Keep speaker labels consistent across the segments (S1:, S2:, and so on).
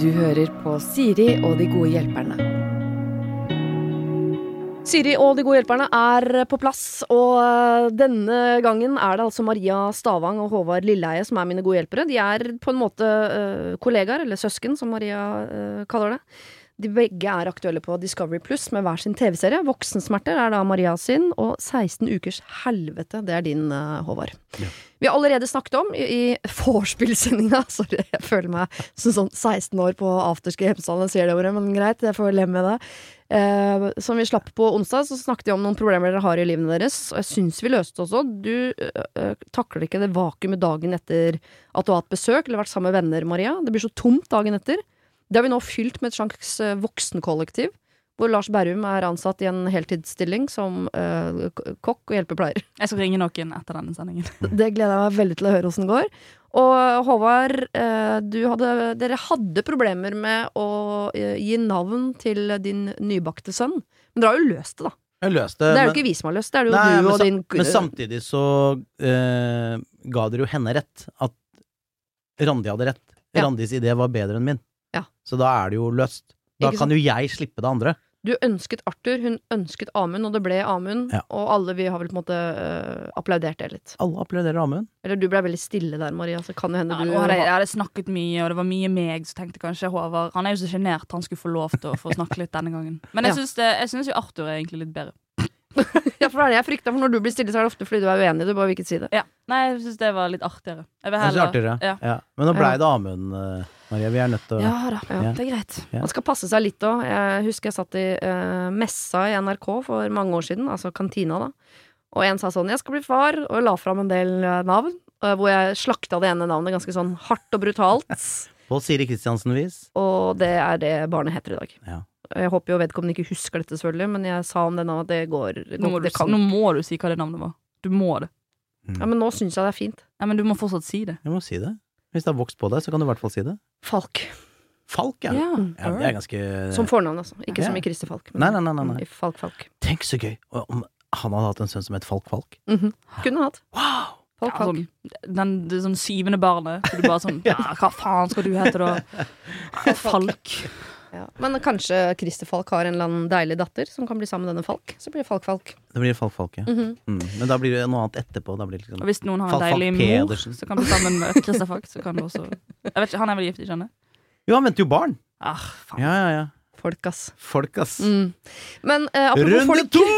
S1: Du hører på Siri og de gode hjelperne. Siri og de gode hjelperne er på plass, og eh, denne gangen er det altså Maria Stavang og Håvard Lilleheie som er mine gode hjelpere. De er på en måte eh, kollegaer, eller søsken, som Maria eh, kaller det. De begge er aktuelle på Discovery Pluss med hver sin TV-serie. Voksensmerter er da Maria sin, og 16 ukers helvete, det er din, Håvard. Håvard. Vi har allerede snakket om i, i vorspiel-sendinga Sorry, jeg føler meg som sånn 16 år på afterski i Hemsedal, jeg sier det ordet, men greit, jeg får leve med det. Eh, som vi slapp på onsdag, så snakket vi om noen problemer dere har i livene deres, og jeg syns vi løste det også. Du øh, øh, takler ikke det vakuumet dagen etter at du har hatt besøk eller vært sammen med venner, Maria. Det blir så tomt dagen etter. Det har vi nå fylt med et slags øh, voksenkollektiv. Hvor Lars Berrum er ansatt i en heltidsstilling som uh, kokk og hjelpepleier.
S2: Jeg skal ringe noen etter denne sendingen.
S1: Det gleder jeg meg veldig til å høre åssen det går. Og Håvard, eh, du hadde, dere hadde problemer med å eh, gi navn til din nybakte sønn. Men dere har jo løst det, da.
S3: Jeg løste
S1: Det er jo
S3: men-
S1: ikke vi som har løst det, er det jo
S3: Nei,
S1: du og din
S3: men samtidig så uh, ga dere jo henne rett. At Randi hadde rett.
S1: Ja.
S3: Randis idé var bedre enn min.
S1: Ja.
S3: Så da er det jo løst. Da kan jo jeg slippe det andre.
S1: Du ønsket Arthur, hun ønsket Amund, og det ble Amund.
S3: Ja.
S1: Og alle vi har vel på en måte uh, applaudert det litt.
S3: Alle applauderer Amund.
S1: Eller du ble veldig stille der, Maria, så kan det hende
S2: Ja,
S1: du
S2: hadde jeg, hadde snakket mye, og det var mye meg, så tenkte kanskje Håvard Han er jo så sjenert, han skulle få lov til å få snakke litt denne gangen. Men jeg syns jo Arthur er egentlig litt bedre.
S1: Ja, for det er det jeg frykta, for når du blir stille, så er det ofte fordi du er uenig. Du bare vil ikke si det.
S2: Ja. Nei, jeg syns det var litt artigere. Jeg vil heller
S3: artigere.
S2: Ja.
S3: Ja. Men nå blei det Amund, eh, Maria. Vi er nødt til å
S2: Ja da,
S1: Ja.
S2: det er greit.
S3: Ja.
S1: Man skal passe seg litt òg. Jeg husker jeg satt i eh, messa i NRK for mange år siden, altså kantina, da. Og en sa sånn 'Jeg skal bli far', og la fram en del eh, navn. eh, hvor jeg slakta det ene navnet ganske sånn hardt og brutalt.
S3: På Siri Kristiansen-vis.
S1: og det er det barnet heter i dag.
S3: Ja.
S1: Jeg håper jo vedkommende ikke husker dette, selvfølgelig, men jeg sa om det nå at det går,
S2: Nå må,
S1: det
S2: du,
S1: kan.
S2: nå må du si hva det navnet var. Du må det.
S1: Ja, Men nå syns jeg det er fint.
S2: Nei, men du må fortsatt si det.
S3: Jeg må si det. Hvis det har vokst på deg, så kan du i hvert fall si det.
S1: Falk.
S3: Falk, ja.
S2: Ja.
S3: ja det er ganske
S1: Som fornavn, altså. Ikke
S3: Ja.
S1: som i Christer Falk.
S3: Nei, nei, nei, nei, nei.
S1: Falk Falk.
S3: Tenk så gøy om han hadde hatt en sønn som het Falk Falk.
S1: Mhm. Kunne hatt.
S3: Wow!
S1: Falk
S2: Ja,
S1: Falk.
S2: sånn, den, det sånn syvende barnet. Så du bare sånn ja, Hva faen skal du hete da? Falk.
S1: Ja. Men kanskje Christer Falk har en eller annen deilig datter som kan bli sammen med denne Falk. Så blir det Falk Falk.
S3: Det blir Falk Falk, ja.
S1: Mhm.
S3: Mm. Men da blir det noe annet etterpå. Da blir det
S2: Og
S3: liksom
S2: hvis noen har en
S3: Falk Falk
S2: deilig mor
S3: Pedersen.
S2: som kan bli sammen med Christer Falk, så kan du også Jeg vet ikke, Han er vel gift, ikke sant?
S3: Jo, han venter jo barn!
S2: Ah, faen.
S3: Ja, ja, ja.
S1: Folk, ass.
S3: Folk, ass.
S1: Mm. Men eh, apropos
S3: Runde
S1: folk
S3: to!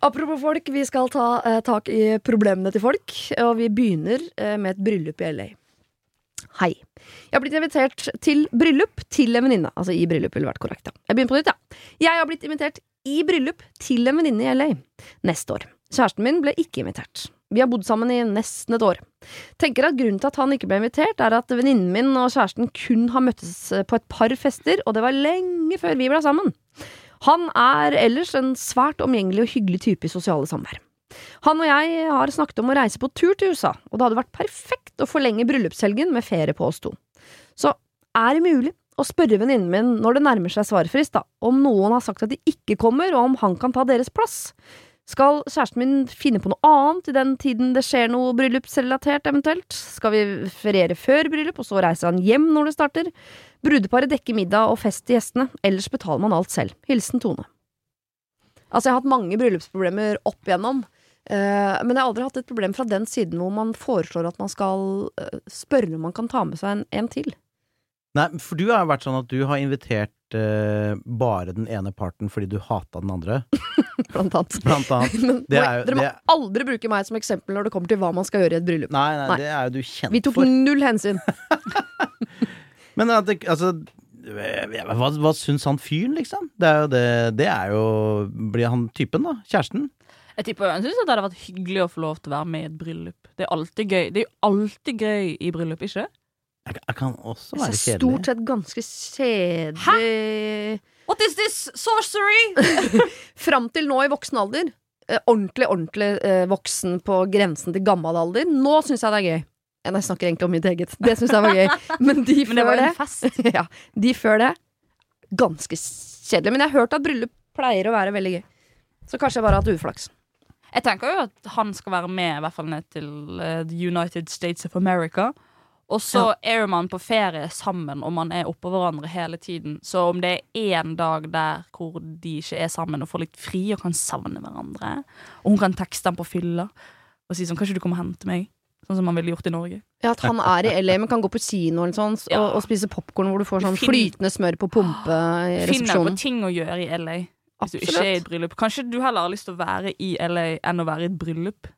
S1: Apropos folk, vi skal ta eh, tak i problemene til folk, og vi begynner eh, med et bryllup i LA. Hei. Jeg har blitt invitert til bryllup til en venninne. Altså i bryllup, ville vært korrekt. Ja. Jeg begynner på nytt, ja. Jeg har blitt invitert i bryllup til en venninne i LA neste år. Kjæresten min ble ikke invitert. Vi har bodd sammen i nesten et år. Tenker at Grunnen til at han ikke ble invitert, er at venninnen min og kjæresten kun har møttes eh, på et par fester, og det var lenge før vi ble sammen. Han er ellers en svært omgjengelig og hyggelig type i sosiale samvær. Han og jeg har snakket om å reise på tur til USA, og det hadde vært perfekt å forlenge bryllupshelgen med ferie på oss to. Så er det mulig å spørre venninnen min når det nærmer seg svarfrist, da, om noen har sagt at de ikke kommer, og om han kan ta deres plass? Skal kjæresten min finne på noe annet i den tiden det skjer noe bryllupsrelatert, eventuelt? Skal vi feriere før bryllup, og så reiser han hjem når det starter? Brudeparet dekker middag og fest til gjestene, ellers betaler man alt selv. Hilsen Tone. Altså, jeg har hatt mange bryllupsproblemer opp igjennom, men jeg har aldri hatt et problem fra den siden hvor man foreslår at man skal eh, spørre om man kan ta med seg en, en til.
S3: Nei, for du har jo vært sånn at du har invitert eh, bare den ene parten fordi du hata den andre,
S1: Blant annet.
S3: blant annet.
S1: Men
S3: Det er jo-
S1: dere må
S3: det-
S1: aldri bruke meg som eksempel når det kommer til hva man skal gjøre i et bryllup.
S3: Nei, nei,
S1: Nei.
S3: det er jo du kjent
S1: Vi tok
S3: for.
S1: null hensyn.
S3: Men at det, altså hva, hva syns han fyren, liksom? Det er jo det Det er jo Blir han typen, da? Kjæresten?
S2: Jeg tipper han syns det hadde vært hyggelig å få lov til å være med i et bryllup. Det er alltid gøy Det er jo alltid gøy i bryllup, ikke?
S3: Jeg, jeg kan også
S1: Det
S3: være kjedelig.
S1: stort sett ganske kjedelig Hæ?
S2: What is this sorcery?
S1: Fram til nå i voksen alder. eh, ordentlig, ordentlig eh, voksen på grensen til gammel alder. Nå syns jeg det er gøy. Jeg snakker egentlig om mitt eget. Det syns jeg var gøy. Men de
S2: Men det var
S1: det,
S2: en fest.
S1: ja, de før det ganske kjedelig. Men jeg har hørt at bryllup pleier å være veldig gøy. Så kanskje jeg bare har hatt uflaks.
S2: Jeg tenker jo at han skal være med, i hvert fall ned til uh, The United States of America. Og så er man på ferie sammen, og man er oppå hverandre hele tiden. Så om det er én dag der hvor de ikke er sammen og får litt fri og kan savne hverandre, og hun kan tekste ham på fylla og si sånn 'Kan ikke du komme og hente meg?' Sånn som man ville gjort i Norge.
S1: Ja, At han er i LA, men kan gå på kino eller sånn,
S2: Ja.
S1: og, og spise popkorn hvor du får sånn flytende smør på pumpe i
S2: Finner på ting å gjøre i LA. Hvis du ikke er i et bryllup. Kanskje du heller har lyst til å være i LA enn å være i et bryllup.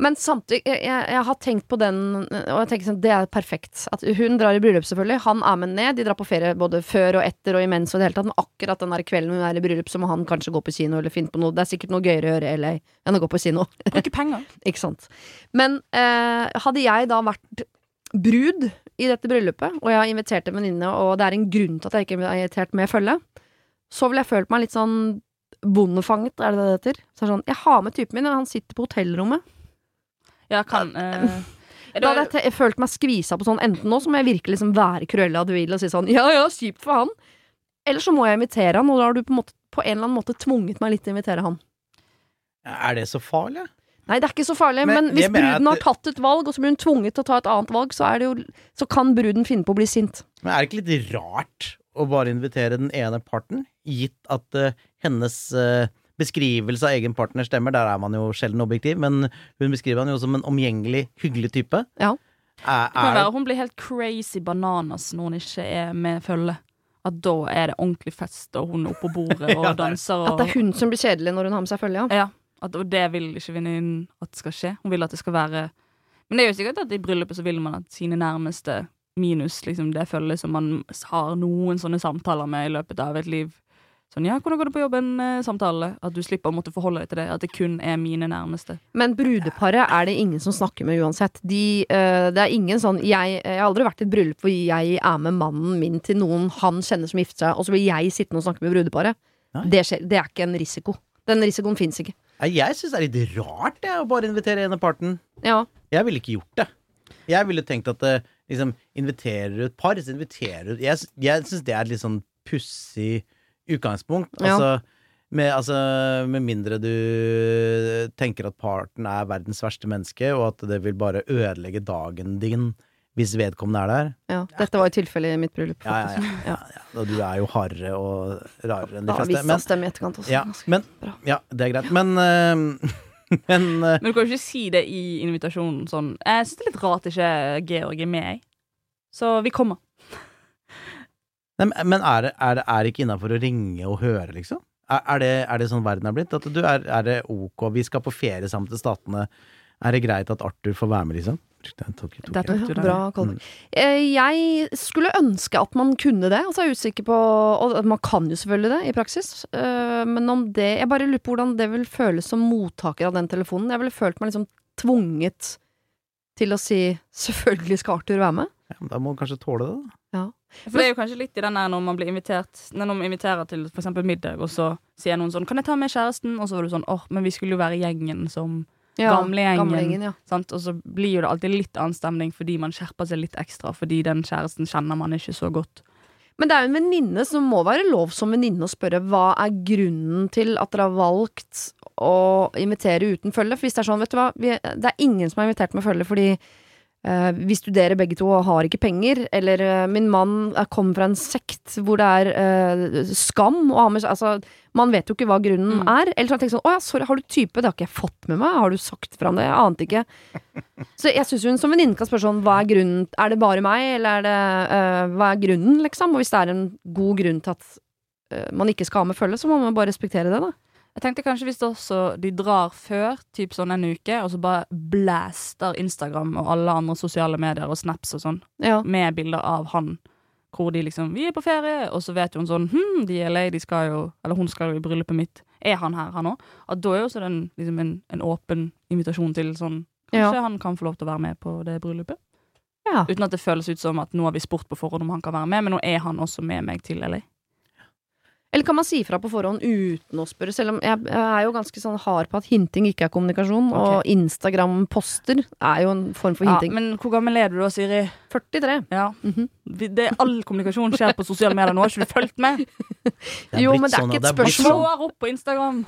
S1: Men samtidig, jeg, jeg, jeg har tenkt på den, og jeg tenker sånn, det er perfekt. At hun drar i bryllup, selvfølgelig. Han er med ned. De drar på ferie både før og etter og imens og det hele tatt. Men akkurat den der kvelden hun er i bryllup, så må han kanskje gå på kino eller finne på noe. Det er sikkert noe gøyere å gjøre i LA enn å gå på kino.
S2: Bruke penger.
S1: Ikke sant. Men eh, hadde jeg da vært brud i dette bryllupet, og jeg har invitert en venninne, og det er en grunn til at jeg ikke har invitert med følge, så ville jeg følt meg litt sånn bondefanget, er det det det heter? Så sånn, jeg har med typen min, og han sitter på hotellrommet.
S2: Ja, kan eh,
S1: Da hadde jeg, jeg følt meg skvisa på sånn, enten nå så må jeg virkelig liksom være Cruella de Vil og si sånn, ja ja, kjipt for han, eller så må jeg invitere han, og da har du på en, måte, på en eller annen måte tvunget meg litt til å invitere han.
S3: Er det så farlig?
S1: Nei, det er ikke så farlig,
S3: Men
S1: men, hvis bruden har tatt et valg, og så blir hun tvunget til å ta et annet valg, så, er det jo, så kan bruden finne på å bli sint.
S3: Men er det ikke litt rart å bare invitere den ene parten, gitt at eh, hennes eh, beskrivelse av egen partner stemmer? Der er man jo sjelden objektiv, men hun beskriver han jo som en omgjengelig, hyggelig type.
S1: Ja.
S3: Er,
S2: det kan
S3: er,
S2: være hun blir helt crazy bananas når hun ikke er med følge. At da er det ordentlig fest, og hun er oppe på bordet og
S3: Ja,
S2: danser og.
S1: At det er hun som blir kjedelig når hun har med seg følge, ja.
S2: ja, at, og det vil ikke venninnen at skal skje. Hun vil at det skal være Men det er jo sikkert at i bryllupet så vil man at sine nærmeste minus liksom det følget som man har noen sånne samtaler med i løpet av et liv. Sånn 'ja, hvordan går det på jobben?'-samtale. At du slipper å måtte forholde deg til det. At det kun er mine nærmeste.
S1: Men brudeparet er det ingen som snakker med uansett. De, uh, det er ingen sånn jeg, jeg har aldri vært i et bryllup hvor jeg er med mannen min til noen han kjenner som gifter seg, og så blir jeg sittende og snakke med brudeparet. Det, skjer, det er ikke en risiko. Den risikoen fins ikke.
S3: Jeg syns det er litt rart det, å bare invitere ene parten.
S1: Ja.
S3: Jeg ville ikke gjort det. Jeg ville tenkt at det, liksom, inviterer du et par, så inviterer du Jeg, jeg syns det er litt sånn pussig utgangspunkt.
S1: Ja.
S3: Altså, med, altså, med mindre du tenker at parten er verdens verste menneske, og at det vil bare ødelegge dagen din hvis vedkommende er der.
S1: ja. Dette var jo tilfellet i mitt bryllup,
S3: Ja, ja, ja. ja, ja. Og du er jo hardere og rarere enn de
S1: Da
S3: fleste.
S1: viste
S3: Men,
S1: han i etterkant også.
S3: ja, men, ja, det er greit. Men, uh, men uh,
S2: Men du kan jo ikke si det i invitasjonen sånn Jeg syns det er litt rart ikke Georg er med, jeg. Så vi kommer.
S3: Nei, men- er det, er det er ikke innafor å ringe og høre, liksom? Er, er, det, er det sånn verden er blitt? At du, er, er det ok, vi skal på ferie sammen til Statene, er det greit at Arthur får være med, liksom?
S1: Det
S2: er det.
S1: bra, Kolbjørn. Eh, Jeg skulle ønske at man kunne det. Altså, jeg er usikker på Og man kan jo selvfølgelig det i praksis. Eh, Men om det Jeg bare lurer på hvordan det vil føles som mottaker av den telefonen. Jeg ville følt meg liksom tvunget til å si 'selvfølgelig skal Arthur være med'.
S3: Ja, men da må man kanskje tåle det, da.
S2: For det er jo kanskje litt i den der når man blir invitert Når man inviterer til eksempel middag, og så sier noen sånn 'Kan jeg ta med kjæresten?' Og så var du sånn 'Åh, men vi skulle jo være gjengen som Gamlegjengen.
S1: Gamlegjengen, ja.
S2: Og så blir jo det alltid litt annen stemning fordi man skjerper seg litt ekstra, fordi den kjæresten kjenner man ikke så godt.
S1: Men det er jo en venninne som må være lov som venninne å spørre hva er grunnen til at dere har valgt å invitere uten følge. For hvis det er sånn, vet du hva, vi, det er ingen som har invitert med følge fordi vi studerer begge to og har ikke penger, eller eh, min mann er- kommer fra en sekt hvor det er eh, skam å ha med seg Altså, man vet jo ikke hva grunnen
S2: Mm.
S1: er. Eller så har jeg tenkt sånn, å ja, sorry, har du type? Det har ikke jeg fått med meg. Har du sagt fra om det? Jeg ante ikke. Så jeg syns hun som venninne kan spørre sånn, hva er grunnen? Er det bare meg, eller er det uh, Hva er grunnen, liksom? Og hvis det er en god grunn til at uh, man ikke skal ha med følge, så må man bare respektere det, da.
S2: Jeg tenkte kanskje hvis også de drar før, typ sånn en uke, og så bare blaster Instagram og alle andre sosiale medier og snaps og sånn,
S1: Ja.
S2: med bilder av han. Hvor de liksom 'Vi er på ferie', og så vet hun sånn 'Hm, de er lei, de skal jo Eller hun skal jo i bryllupet mitt. Er han her, han òg? Da er jo også den liksom en, en åpen invitasjon til sånn Kanskje
S1: Ja.
S2: han kan få lov til å være med på det bryllupet?
S1: ja.
S2: Uten at det føles ut som at nå har vi spurt på forhånd om han kan være med, men nå er han også med meg til LA.
S1: Eller kan man si fra på forhånd uten å spørre? Selv om jeg, er jo ganske sånn hard på at hinting ikke er kommunikasjon, og Instagram-poster er jo en form for
S2: Ja,
S1: hinting.
S2: men hvor gammel er du da, Siri?
S1: 43.
S2: Ja.
S1: Mm
S2: -hmm. det, all kommunikasjon skjer på sosiale medier nå. Har ikke du fulgt med?
S1: Jo, men det er
S3: sånn,
S1: ikke et spørsmål.
S3: sånn.
S2: Slår opp på Instagram.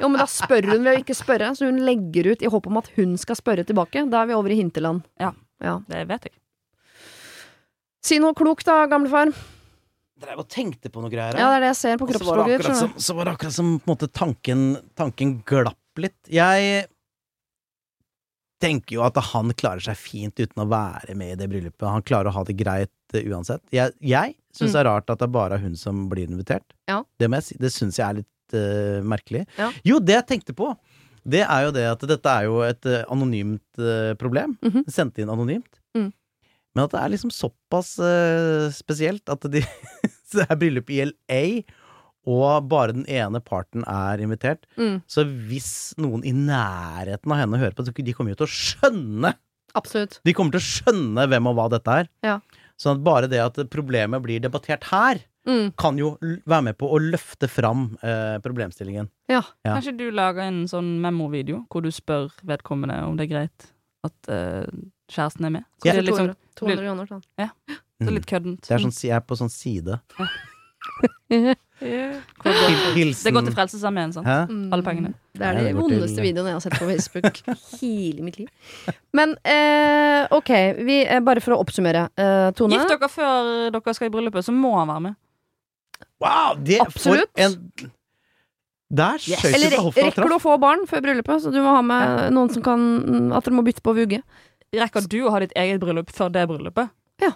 S1: Jo, men da spør hun ved å ikke spørre, så hun legger ut i håp om at hun skal spørre tilbake. Da er vi over i hinterland.
S2: Ja.
S1: ja.
S2: Det vet jeg.
S1: Si noe klokt da, gamlefar.
S3: Drev og tenkte på noe greier.
S1: Ja, det er det jeg ser på kroppsspråket. så
S3: så var det akkurat som på en måte, tanken, tanken glapp litt. Jeg tenker jo at han klarer seg fint uten å være med i det bryllupet. Han klarer å ha det greit eh, uansett. Jeg, jeg syns
S1: Mm.
S3: det er rart at det er bare hun som blir invitert.
S1: Ja.
S3: Det, må jeg si, det syns jeg er litt uh, merkelig.
S1: Ja.
S3: Jo, det jeg tenkte på, det er jo det at dette er jo et uh, anonymt problem.
S1: -hmm.
S3: Sendt inn anonymt.
S1: Mm.
S3: Men at det er liksom såpass uh, spesielt at de Det er bryllup i LA, og bare den ene parten er invitert.
S1: Mm,
S3: Så hvis noen i nærheten av henne hører på, så de kommer jo til å skjønne
S1: absolutt.
S3: De kommer til å skjønne hvem og hva dette er.
S1: Ja.
S3: Sånn at bare det at problemet blir debattert her,
S1: Mm,
S3: kan jo være med på å løfte fram eh, problemstillingen.
S1: ja.
S3: Ja.
S2: Kanskje du lager en sånn memo-video hvor du spør vedkommende om det er greit at eh, kjæresten er med. Så
S3: Ja.
S2: det er litt, sånn,
S1: 200, 200 kroner, sånn.
S2: Ja. Så litt køddent.
S3: Det er sånn, jeg er på sånn side.
S2: Går-
S3: Hilsen
S2: Det går til Frelsesarmeen, sant?
S1: Mm.
S2: Alle pengene.
S1: Det er de vondeste videoene jeg har sett på Facebook hele mitt liv. Men eh, ok, vi, eh, bare for å oppsummere. Eh, Tone,
S2: Gift dere før dere skal i bryllupet, så må han være med.
S3: Wow! Det
S1: Absolutt.
S3: For en Der skjøt du
S1: eller
S3: på hofta
S1: rekker du å få barn før bryllupet? Så du må ha med noen som kan At dere må bytte på vugge.
S2: Rekker du å ha ditt eget bryllup før det bryllupet? Ja.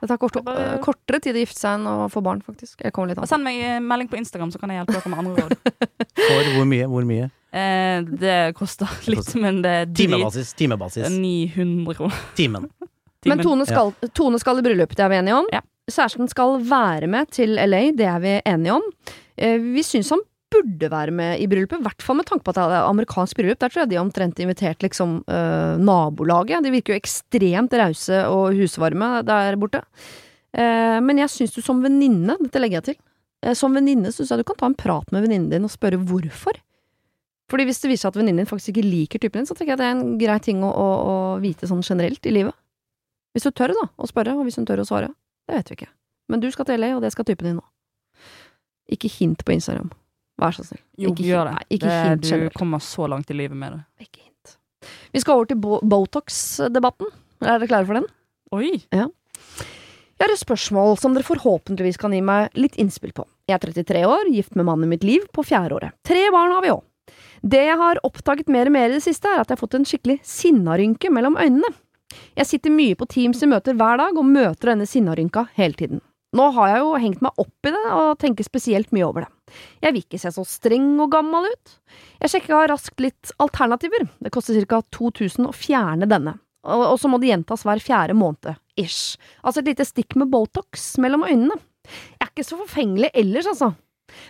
S1: Det tar kort,
S2: Bare-
S1: eh, kortere tid å gifte seg enn å få barn, faktisk. Jeg litt.
S2: Send meg en melding på Instagram, så kan jeg hjelpe dere med andre råd.
S3: For hvor mye? Hvor mye?
S2: Eh, det koster litt,
S3: koster-
S2: men det er.
S3: Timebasis. Timebasis.
S2: 900 kroner.
S3: Timen.
S1: Men Tone skal, Tone skal i bryllup, det er vi enige om.
S2: Ja.
S1: Kjæresten skal være med til LA, det er vi enige om. Eh, vi syns han burde være med i bryllupet, i hvert fall med tanke på at det er amerikansk bryllup. Der tror jeg de omtrent invitert liksom øh, nabolaget. De virker jo ekstremt rause og husvarme der borte. Eh, men jeg syns du som venninne, dette legger jeg til, eh, som venninne syns jeg du kan ta en prat med venninnen din og spørre hvorfor. Fordi hvis det viser seg at venninnen din faktisk ikke liker typen din, så tenker jeg det er en grei ting å, å, å vite sånn generelt i livet. Hvis du tør da, å spørre, og hvis hun tør å svare, det vet vi ikke. Men du skal til LA, og det skal typen din nå. Ikke hint på Instagram. Vær så snill.
S2: Jo,
S1: ikke
S2: gjør det.
S1: Nei, ikke
S2: det
S1: hint
S2: du
S1: generelt.
S2: kommer så langt i livet med det.
S1: Ikke hint. Vi skal over til bo Botox-debatten. Er dere klare for den?
S2: Oi! Ja.
S1: Jeg har et spørsmål som dere forhåpentligvis kan gi meg litt innspill på. Jeg er 33 år, gift med mannen i mitt liv på fjerdeåret. Tre barn har vi òg. Det jeg har oppdaget mer og mer i det siste, er at jeg har fått en skikkelig sinnarynke mellom øynene. Jeg sitter mye på Teams i møter hver dag, og møter denne sinnarynka hele tiden. Nå har jeg jo hengt meg opp i det, og tenker spesielt mye over det. Jeg vil ikke se så streng og gammel ut. Jeg sjekka raskt litt alternativer. Det koster ca. 2000 å fjerne denne. Og, så må det gjentas hver fjerde måned. Ish. Altså et lite stikk med Botox mellom øynene. Jeg er ikke så forfengelig ellers, altså.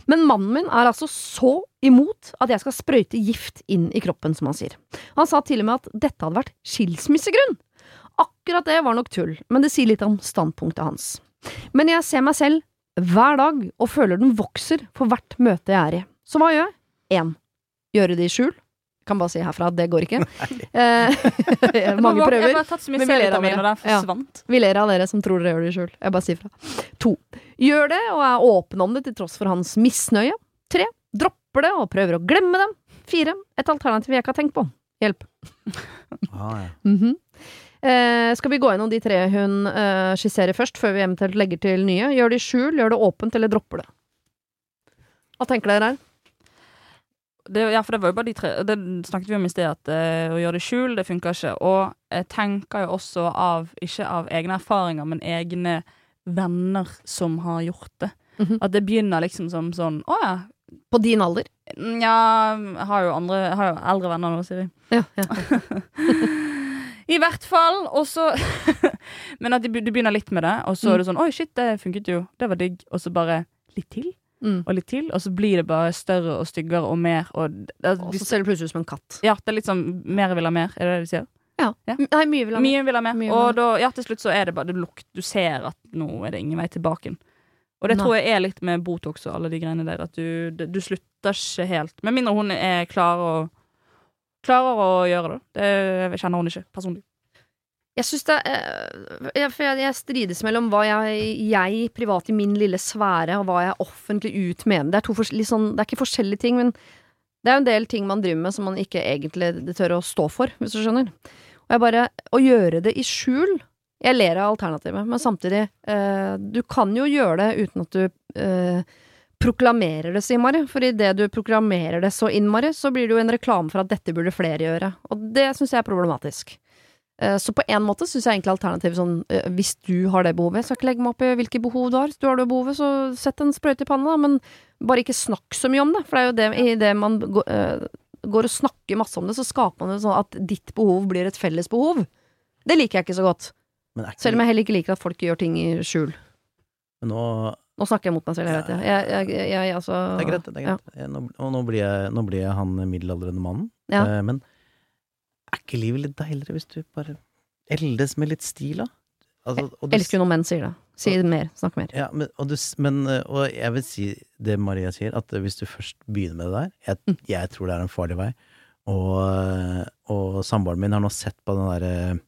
S1: Men mannen min er altså så imot at jeg skal sprøyte gift inn i kroppen, som han sier. Han sa til og med at dette hadde vært skilsmissegrunn. Akkurat det var nok tull, men det sier litt om standpunktet hans. Men jeg ser meg selv hver dag og føler den vokser for hvert møte jeg er i. Så hva gjør jeg? Én. Gjøre det i skjul. Kan bare si herfra at det går ikke. Eh, mange
S2: Jeg
S1: prøver.
S2: bare tatt så mye
S1: Men vi ler av
S2: C-vitamin,
S1: dere.
S2: og den
S1: Ja. Vi ler av dere som tror dere gjør det i skjul. Jeg bare sier fra. To. Gjør det og er åpen om det til tross for hans misnøye. Tre. Dropper det og prøver å glemme dem. Fire. Et alternativ jeg ikke har tenkt på. Hjelp.
S3: Ah, ja.
S1: Mhm. Eh, skal vi gå gjennom de tre hun eh, skisserer først, før vi eventuelt legger til nye? Gjør det i skjul, gjør det åpent, eller dropper det? Hva tenker dere her?
S2: Det, ja, for det var jo bare de tre Det snakket vi om i sted, at eh, å gjøre det i skjul, det funker ikke. Og jeg tenker jo også av, ikke av egne erfaringer, men egne venner som har gjort det.
S1: Mhm.
S2: At det begynner liksom som sånn Å ja.
S1: På din alder?
S2: Ja, jeg har jo andre Jeg har jo eldre venner nå, Siri.
S1: Ja. ja.
S2: I hvert fall. Og så Men at du begynner litt med det, og så
S1: Mm.
S2: er det sånn Oi, shit, det funket jo. Det var digg. Og så bare litt til,
S1: Mm.
S2: og litt til. Og så blir det bare større og styggere og mer. Og det,
S1: Og så ser det plutselig ut som en katt.
S2: ja, det er litt sånn mer vil ha mer, er det det de sier?
S1: Ja.
S2: Ja.
S1: Nei, mye vil ha mer.
S2: Mye vil ha mer.
S1: Vil ha
S2: Og da, ja, til slutt så er det bare det lukt. Du ser at nå er det ingen vei tilbake. Og det
S1: Nei.
S2: tror jeg er litt med Botox og alle de greiene der, at du, du, slutter ikke helt. Med mindre hun er klar å, klarer å gjøre det. Det kjenner hun ikke personlig.
S1: Jeg syns det jeg, jeg, strides mellom hva jeg, jeg privat i min lille sfære, og hva jeg offentlig ut mener. Det er, sånn, det er ikke forskjellige ting, men det er jo en del ting man driver med som man ikke egentlig tør å stå for, hvis du skjønner. Og jeg bare Å gjøre det i skjul Jeg ler av alternativet, men samtidig eh, Du kan jo gjøre det uten at du eh, proklamerer det så innmari. For idet du proklamerer det så innmari, så blir det jo en reklame for at dette burde flere gjøre. Og det syns jeg er problematisk. Eh, Så på en måte syns jeg egentlig alternativet sånn eh, Hvis du har det behovet, jeg skal ikke legge meg opp i hvilke behov du har. Hvis du har det behovet, så sett en sprøyte i panna, da, men bare ikke snakk så mye om det. For det er jo det i det man eh, går og snakker masse om det, så skaper man det sånn at ditt behov blir et felles behov. Det liker jeg ikke så godt.
S3: Men ikke,
S1: Selv om jeg heller ikke liker at folk gjør ting i skjul.
S3: men nå,
S1: Nå snakker jeg mot meg selv hele vet Jeg, jeg, jeg, jeg, altså
S3: det er greit, det er greit. Ja. Nå, og nå blir, jeg, nå blir jeg han middelaldrende mannen.
S1: Ja.
S3: Eh, men er ikke livet litt deiligere hvis du bare eldes med litt stil, da? Altså, du-
S1: Elsker når menn sier det. Si mer. Snakk mer.
S3: Ja, men, og, du, men, eh, og jeg vil si det Maria sier, at eh, hvis du først begynner med det der Jeg,
S1: Mm.
S3: jeg tror det er en farlig vei. Og, eh, og samboeren min har nå sett på den derre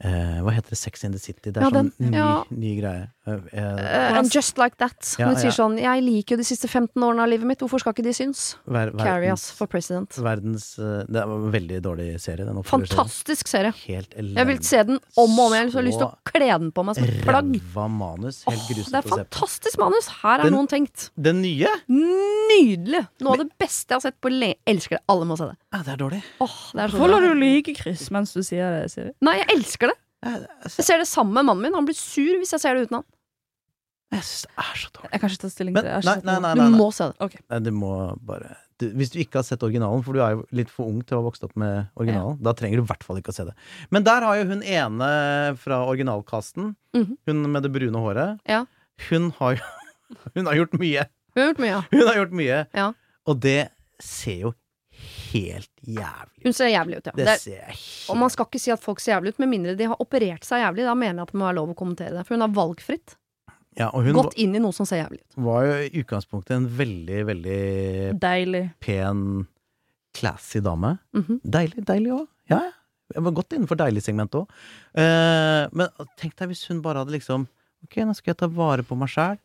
S3: eh, Hva heter det? Sex in the City. Det er
S1: Ja,
S3: sånn
S1: den-
S3: ny,
S1: ja.
S3: ny greie. Eh, eh,
S1: Uh, and just like that.
S3: Ja,
S1: Hun sier
S3: ja.
S1: sånn 'Jeg liker jo de siste 15 årene av livet mitt, hvorfor skal ikke de synes?'
S3: ver,
S1: Carry us for president.
S3: Verdens eh, Det er en veldig dårlig serie. Den.
S1: Fantastisk serie.
S3: Helt elendig.
S1: Jeg vil se den om og om igjen, så jeg har lyst til å kle den på meg som et plagg.
S3: Ræva manus. Helt grusomt
S1: det er
S3: å se på.
S1: fantastisk manus! Her er
S3: Den-
S1: noen tenkt.
S3: Den nye?
S1: Nydelig! Noe av det beste jeg har sett på le... Elsker det. Alle må se det.
S3: Ja, det er dårlig.
S1: Åh, det er så
S2: Hvorfor lar du like Chris mens du sier det, Siri?
S1: Nei, jeg elsker det.
S3: Ja,
S1: Jeg ser det sammen med mannen min. Han blir sur hvis jeg ser det uten han.
S3: Jeg syns det er så dårlig.
S2: Jeg kan ikke ta stilling til det.
S3: Nei, nei, nei,
S1: Du må se det.
S3: Nei, du må bare du, Hvis du ikke har sett originalen, for du er jo litt for ung til å ha vokst opp med originalen, da trenger du i hvert fall ikke å se det. Men der har jo hun ene fra originalkasten,
S1: Mhm.
S3: hun med det brune håret,
S1: Ja.
S3: hun har jo Hun har gjort mye.
S1: Hun har gjort mye, ja.
S3: Hun har gjort mye.
S1: Ja.
S3: Og det ser jo helt jævlig ut.
S1: Hun ser jævlig ut, ja.
S3: Det
S1: Det er,
S3: ser helt
S1: og man skal ikke si at folk ser jævlig ut, med mindre de har operert seg jævlig. Da mener jeg at det må være lov å kommentere det. For hun har valgfritt
S3: ja, Og hun
S1: gått inn i noe som ser jævlig ut.
S3: var jo i utgangspunktet en veldig, veldig
S2: Deilig.
S3: pen, classy dame.
S1: Mhm.
S3: Deilig, deilig òg. Ja, ja. Jeg var godt innenfor deilig-segmentet òg. Eh, men tenk deg hvis hun bare hadde liksom Ok, nå skal jeg ta vare på meg sjæl.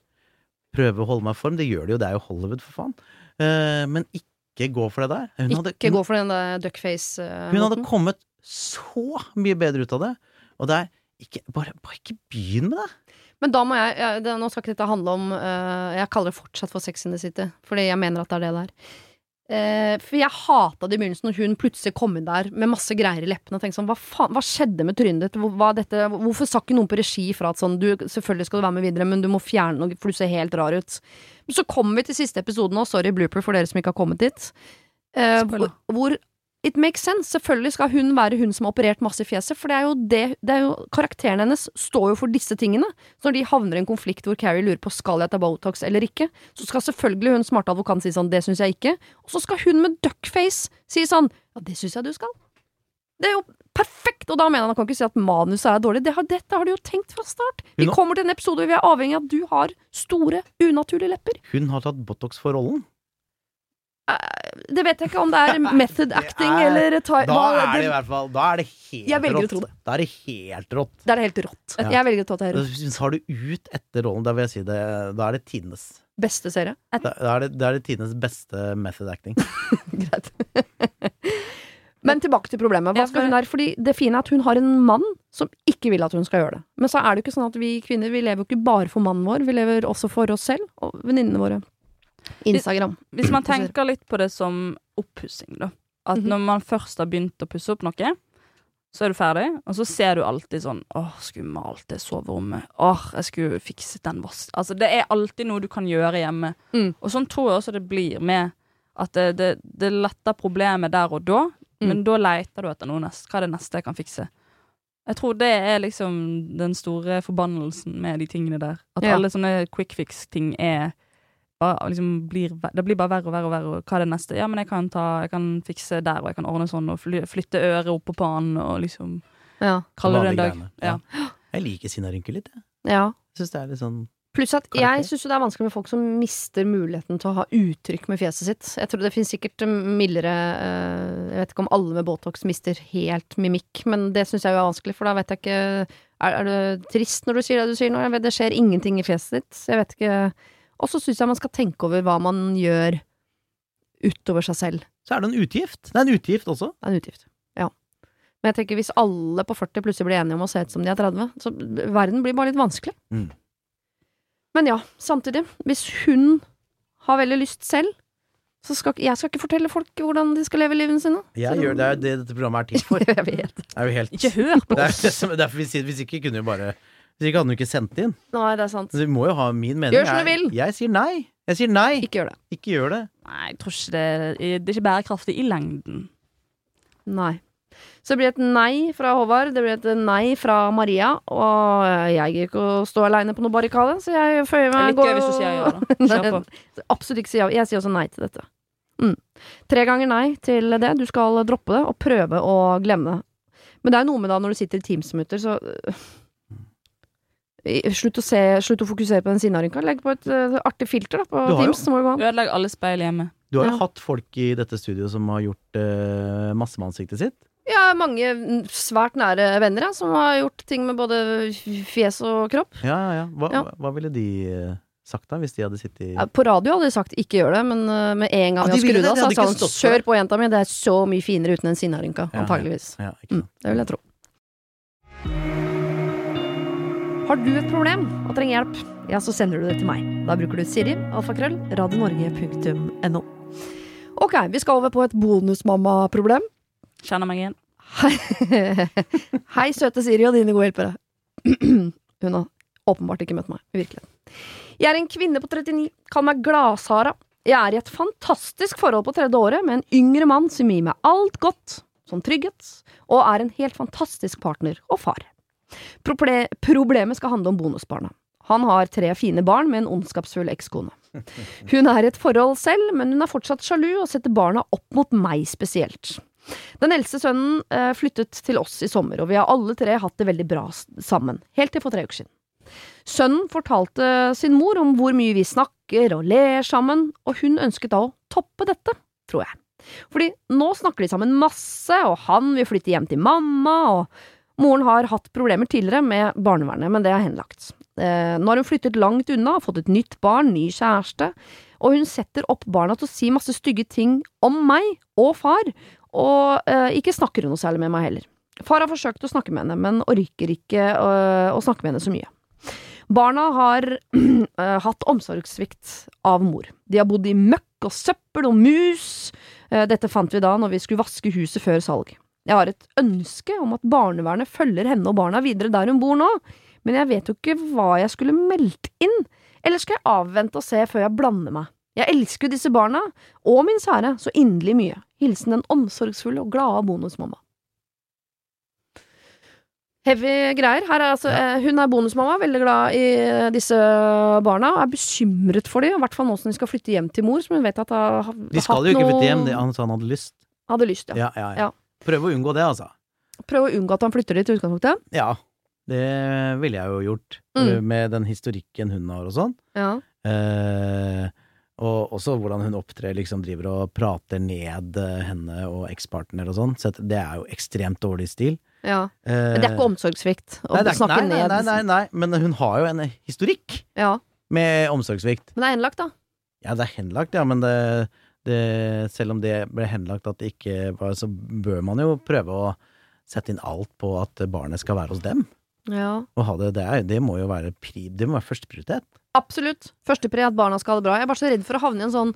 S3: Prøve å holde meg i form. Det gjør de jo, det er jo Hollywood, for faen. Eh, men ikke gå for det der. Hun hadde,
S1: Ikke gå for den der duckface.
S3: hun hadde kommet så mye bedre ut av det. Og det er ikke Bare, bare ikke begynn med det.
S1: Men da må jeg, jeg det, Nå skal ikke dette handle om uh, Jeg kaller det fortsatt for Sex in the City, fordi jeg mener at det er det det er. Eh, for jeg hata det i begynnelsen når hun plutselig kom inn der med masse greier i leppene og tenkte sånn Hva faen, hva skjedde med trynet ditt? Hva dette? Hvorfor sa ikke noen på regi fra at sånn du, Selvfølgelig skal du være med videre, men du må fjerne noe, for du ser helt rar ut. Men så kommer vi til siste episode nå, sorry blooper for dere som ikke har kommet dit. Eh, hvor, hvor It makes sense. Selvfølgelig skal hun være hun som har operert masse i fjeset, for det er jo det, det er jo, Karakteren hennes står jo for disse tingene. Så når de havner i en konflikt hvor Carrie lurer på skal jeg ta Botox eller ikke, så skal selvfølgelig hun smarte advokaten si sånn det syns jeg ikke, og så skal hun med duckface si sånn ja det syns jeg du skal. Det er jo perfekt! Og da mener han han kan ikke si at manuset er dårlig. Det har, dette har de jo tenkt fra start. Vi
S3: har-
S1: kommer til en episode hvor vi er avhengig av at du har store, unaturlige lepper.
S3: Hun har tatt Botox for rollen.
S1: Det vet jeg ikke om det er method acting
S3: er-
S1: eller
S3: Da
S1: hva-
S3: er det i hvert fall Da er det helt rått.
S1: det.
S3: Da er det helt rått.
S1: Da er helt rått.
S3: Ja.
S1: Jeg velger å ta det her
S3: Hvis har du ut etter rollen, da vil jeg si det Da er det tidenes
S1: beste serie.
S3: Da, da, er det, da er det tidenes beste method acting.
S1: Greit. Men tilbake til problemet. Hva skal hun her? Fordi det fine er at hun har en mann som ikke vil at hun skal gjøre det. Men så er det jo ikke sånn at vi kvinner vi lever jo ikke bare for mannen vår, vi lever også for oss selv og venninnene våre. Instagram.
S2: Hvis man tenker litt på det som oppussing, da. At
S1: Mhm.
S2: når man først har begynt å pusse opp noe, så er du ferdig, og så ser du alltid sånn Åh, skulle malt det soverommet. Åh, jeg skulle fikset den vask... Altså, det er alltid noe du kan gjøre hjemme.
S1: Mm.
S2: Og sånn tror jeg også det blir med at det, det, det letter problemet der og da, men da leter du etter noe nest. Hva er det neste jeg kan fikse? Jeg tror det er liksom den store forbannelsen med de tingene der. At
S1: Ja.
S2: alle sånne quick fix-ting er bare, liksom blir, Det blir bare verre og verre og verre. Hva er det neste? Ja, men jeg kan, ta, jeg kan fikse der, og jeg kan ordne sånn, og fly, flytte øret opp på pannen, og liksom
S1: Ja.
S2: kalle det en dag. Ja.
S3: Jeg liker sinnarynker litt, jeg.
S1: ja.
S3: Syns det er litt sånn
S1: Pluss at jeg syns det er vanskelig med folk som mister muligheten til å ha uttrykk med fjeset sitt. Jeg tror det finnes sikkert mildere eh, Jeg vet ikke om alle med Botox mister helt mimikk, men det syns jeg er vanskelig, for da vet jeg ikke Er, er du trist når du sier det du sier nå? Vet, det skjer ingenting i fjeset ditt. Jeg vet ikke Og så syns jeg man skal tenke over hva man gjør utover seg selv.
S3: Så er det en utgift. Det er en utgift også.
S1: Det er en utgift. Ja. Men jeg tenker hvis alle på 40 plutselig blir enige om å se ut som de er 30, så verden blir bare litt vanskelig.
S3: Mm.
S1: Men ja, samtidig, hvis hun har veldig lyst selv, så skal jeg skal ikke fortelle folk hvordan de skal leve livene sine.
S3: Jeg gjør, det er jo det dette programmet er til for.
S1: jeg vet.
S3: Det er jo helt
S2: Ikke hør på
S3: Det er
S2: oss.
S3: det er, derfor vi sier Hvis ikke kunne vi bare Hvis ikke hadde hun ikke sendt inn.
S1: Nei, det er sant.
S3: Så vi må jo ha min mening.
S1: Gjør som du
S3: Jeg-
S1: vil.
S3: Jeg sier nei. Jeg sier nei.
S1: Ikke gjør det.
S3: Ikke gjør det.
S2: Nei, jeg tror ikke det Det er ikke bærekraftig i lengden.
S1: Nei. Så det blir et nei fra Håvard, det blir et nei fra Maria, og jeg gir ikke å stå aleine på noe barrikade, så jeg føyer
S2: Det er
S1: meg
S2: litt gøy hvis du sier ja, da. Kjør på.
S1: Absolutt ikke si ja. Jeg sier også nei til dette. Mm. Tre ganger nei til det. Du skal droppe det og prøve å glemme det. Men det er noe med da når du sitter i Teams-mutter, så øh, Slutt å, se, slutt å fokusere på den sinnarynka. Legg på et uh, artig filter da, på
S3: Du har jo-
S1: Teams. Så må det gå an.
S2: Ødelegg alle speil hjemme.
S3: Du har jo
S1: Ja.
S3: hatt folk i dette studioet som har gjort uh, masse med ansiktet sitt.
S1: Har mange svært nære venner ja, som har gjort ting med både fjes og kropp.
S3: Ja, ja, ja. Hva,
S1: Ja.
S3: hva- ville de eh, sagt da, hvis de hadde sittet i
S1: Ja, På radio hadde de sagt ikke gjør det, men øh, med en gang
S3: Ja,
S1: vi har skrudd av, så sa han kjør på jenta mi, det er så mye finere uten en sinnarynka.
S3: Ja, ja.
S1: Antageligvis.
S3: Ja,
S1: Mm, det vil jeg tro. Har du et problem og trenger hjelp, ja, så sender du det til meg. Da bruker du Siri, alfakrøll, radionorge.no. Ok, vi skal over på et bonusmamma-problem.
S2: Kjenner meg igjen.
S1: Hei, søte Siri og dine gode hjelpere. Hun har åpenbart ikke møtt meg i virkeligheten. Jeg er en kvinne på 39, kall meg Glashara. Jeg er i et fantastisk forhold på tredje året med en yngre mann som gir meg alt godt, som trygghet, og er en helt fantastisk partner og far. Proble problemet skal handle om bonusbarna. Han har tre fine barn med en ondskapsfull ekskone. Hun er i et forhold selv, men hun er fortsatt sjalu og setter barna opp mot meg spesielt. Den eldste sønnen eh, flyttet til oss i sommer, og vi har alle tre hatt det veldig bra sammen, helt til for tre uker siden. Sønnen fortalte sin mor om hvor mye vi snakker og ler sammen, og hun ønsket da å toppe dette, tror jeg. Fordi nå snakker de sammen masse, og han vil flytte hjem til mamma, og moren har hatt problemer tidligere med barnevernet, men det er henlagt. Eh, nå har hun flyttet langt unna, fått et nytt barn, ny kjæreste, og hun setter opp barna til å si masse stygge ting om meg og far, og eh, ikke snakker hun noe særlig med meg heller. Far har forsøkt å snakke med henne, men orker ikke øh, å snakke med henne så mye. Barna har øh, hatt omsorgssvikt av mor. De har bodd i møkk og søppel og mus. Eh, Dette fant vi da når vi skulle vaske huset før salg. Jeg har et ønske om at barnevernet følger henne og barna videre der hun bor nå, men jeg vet jo ikke hva jeg skulle meldt inn. Eller skal jeg avvente og se før jeg blander meg? Jeg elsker disse barna, og min sære, så inderlig mye. Hilsen den omsorgsfulle og glade bonusmamma. Heavy greier. Her er altså, eh, hun er bonusmamma, veldig glad i eh, disse barna, og er bekymret for dem, i hvert fall nå som de skal flytte hjem til mor, som hun vet at har har
S3: De skal jo ikke flytte hjem, det- han sa han hadde lyst.
S1: Hadde lyst, ja.
S3: Ja, ja, ja.
S1: Ja.
S3: Prøv å unngå det, altså.
S1: Prøv å unngå at han flytter dit i utgangspunktet.
S3: Ja, det ville jeg jo gjort,
S1: Mm.
S3: med den historikken hun har og sånn.
S1: Ja.
S3: Eh, og også hvordan hun opptrer, liksom driver og prater ned eh, henne og ekspartner og sånn. Så det er jo ekstremt dårlig stil.
S1: ja. Men det er ikke omsorgssvikt å
S3: Eh, nei,
S1: snakke
S3: nei, nei,
S1: ned
S3: nei, nei, nei, men hun har jo en historikk
S1: Ja.
S3: med omsorgssvikt.
S1: Men det er henlagt, da.
S3: Ja, det er henlagt, ja, men det, det, selv om det ble henlagt at det ikke var, så bør man jo prøve å sette inn alt på at barnet skal være hos dem.
S1: Ja.
S3: Og ha det, det, er, det må jo være, pri, det må være førsteprioritet.
S1: Absolutt. Førstepri at barna skal ha det bra. Jeg er bare så redd for å havne i en sånn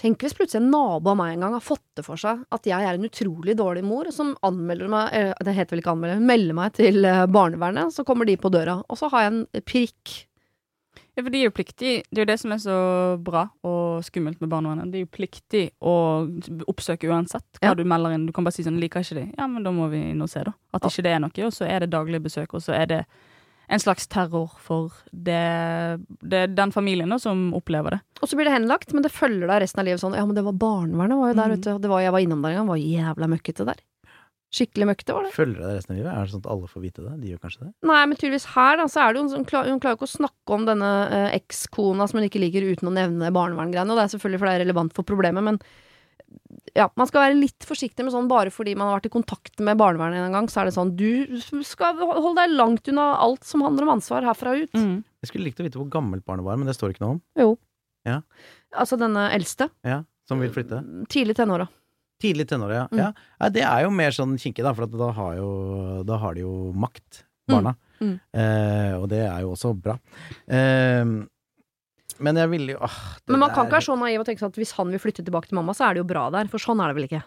S1: Tenk hvis plutselig en nabo av meg en gang har fått det for seg at jeg er en utrolig dårlig mor, som anmelder meg eh, Det heter vel ikke anmelder, melder meg til eh, barnevernet, så kommer de på døra, og så har jeg en prikk.
S2: Ja, for de er jo pliktig. Det er jo det som er så bra og skummelt med barnevernet. De er jo pliktig å oppsøke uansett hva
S1: Ja.
S2: du melder inn. Du kan bare si sånn 'liker ikke de'. Ja, men da må vi og se, da. At ikke det er noe. Og så er det daglig besøk, og så er det en slags terror for det, det den familien da, som opplever det.
S1: Og så blir det henlagt, men det følger deg resten av livet sånn Ja, men det var barnevernet var jo der og var, jeg var innom der en gang, var jævla møkkete der. Skikkelig møkkete, var det.
S3: Følger deg resten av livet? Er det sånn at alle får vite det? De gjør kanskje det?
S1: Nei, men tydeligvis her, da, så er det jo hun, klar, hun klarer jo ikke å snakke om denne eh, ekskona som hun ikke liker uten å nevne barneverngreiene, og det er selvfølgelig fordi det er relevant for problemet, men ja, man skal være litt forsiktig med sånn bare fordi man har vært i kontakt med barnevernet en gang, så er det sånn du skal holde deg langt unna alt som handler om ansvar herfra og ut.
S2: Mm.
S3: Jeg skulle likt å vite hvor gammelt barnet var, men det står ikke noe om.
S1: Jo.
S3: Ja.
S1: Altså denne eldste.
S3: Ja, Som vil flytte.
S1: Tidlig tenåra.
S3: Tidlig tenåra, ja.
S1: Mm.
S3: ja. Det er jo mer sånn kinkig, da, for at da har, jo, da har de jo makt, barna.
S1: Mm.
S3: Eh, og det er jo også bra. Eh, men jeg ville jo åh, det
S1: Men man kan ikke være så naiv og tenke sånn at hvis han vil flytte tilbake til mamma, så er det jo bra der. For sånn er det vel ikke.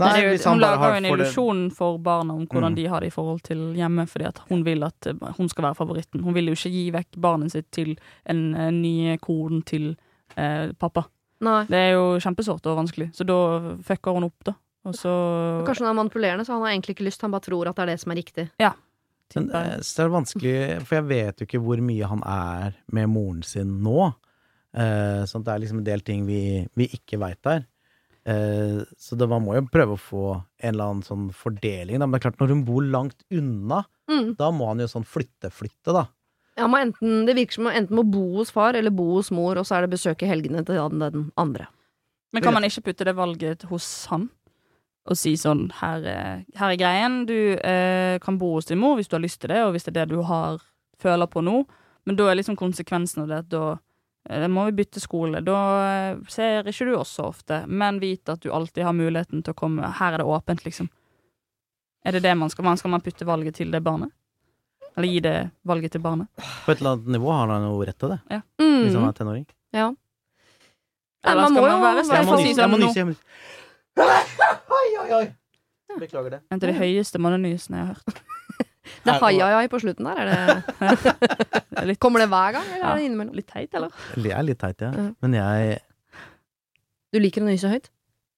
S3: Nei,
S2: Det er jo-
S3: hvis han
S2: hun lager jo en illusjon for barna om hvordan
S3: Mm.
S2: de har det i forhold til hjemme, fordi at hun vil at eh, hun skal være favoritten. Hun vil jo ikke gi vekk barnet sitt til en, en ny kone til eh, pappa.
S1: Nei.
S2: Det er jo kjempesårt og vanskelig, så da fucker hun opp, da. Og så
S1: Kanskje hun er manipulerende, så han har egentlig ikke lyst. Han bare tror at det er det som er riktig.
S3: Men
S2: det
S3: eh, er vanskelig, for jeg vet jo ikke hvor mye han er med moren sin nå. Eh, så det er liksom en del ting vi, vi ikke veit der. Eh, så det, man må jo prøve å få en eller annen sånn fordeling. Da. Men det er klart, når hun bor langt unna,
S1: Mm.
S3: da må han jo sånn flytte-flytte, da.
S1: Ja, enten, det virker som man enten må bo hos far eller bo hos mor, og så er det besøk i helgene til den, den andre.
S2: Men kan man ikke putte det valget hos han? Og si sånn Her, er- her er greien. Du eh, kan bo hos din mor hvis du har lyst til det, og hvis det er det du har føler på nå. Men da er liksom konsekvensen av det at da eh, må vi bytte skole. Da eh, ser ikke du oss så ofte, men vite at du alltid har muligheten til å komme. Her er det åpent, liksom. Er det det man skal man Skal man putte valget til det barnet? Eller gi det valget til barnet?
S3: På et eller annet nivå har han jo rett til det,
S1: Mm.
S3: hvis han er tenåring.
S1: Ja.
S2: Eller
S1: man må
S2: man være
S1: hvert
S3: Jeg må nyse
S1: si
S3: Oi, oi, oi. Beklager det.
S2: En av de høyeste mannenysene jeg har hørt.
S1: Det er hai-ai på slutten der. Er det,
S2: Det er litt,
S1: kommer det hver gang, eller
S2: Ja.
S1: er det innimellom?
S2: litt teit, eller?
S3: Det er litt teit, ja. Men jeg
S1: Du liker å nyse høyt?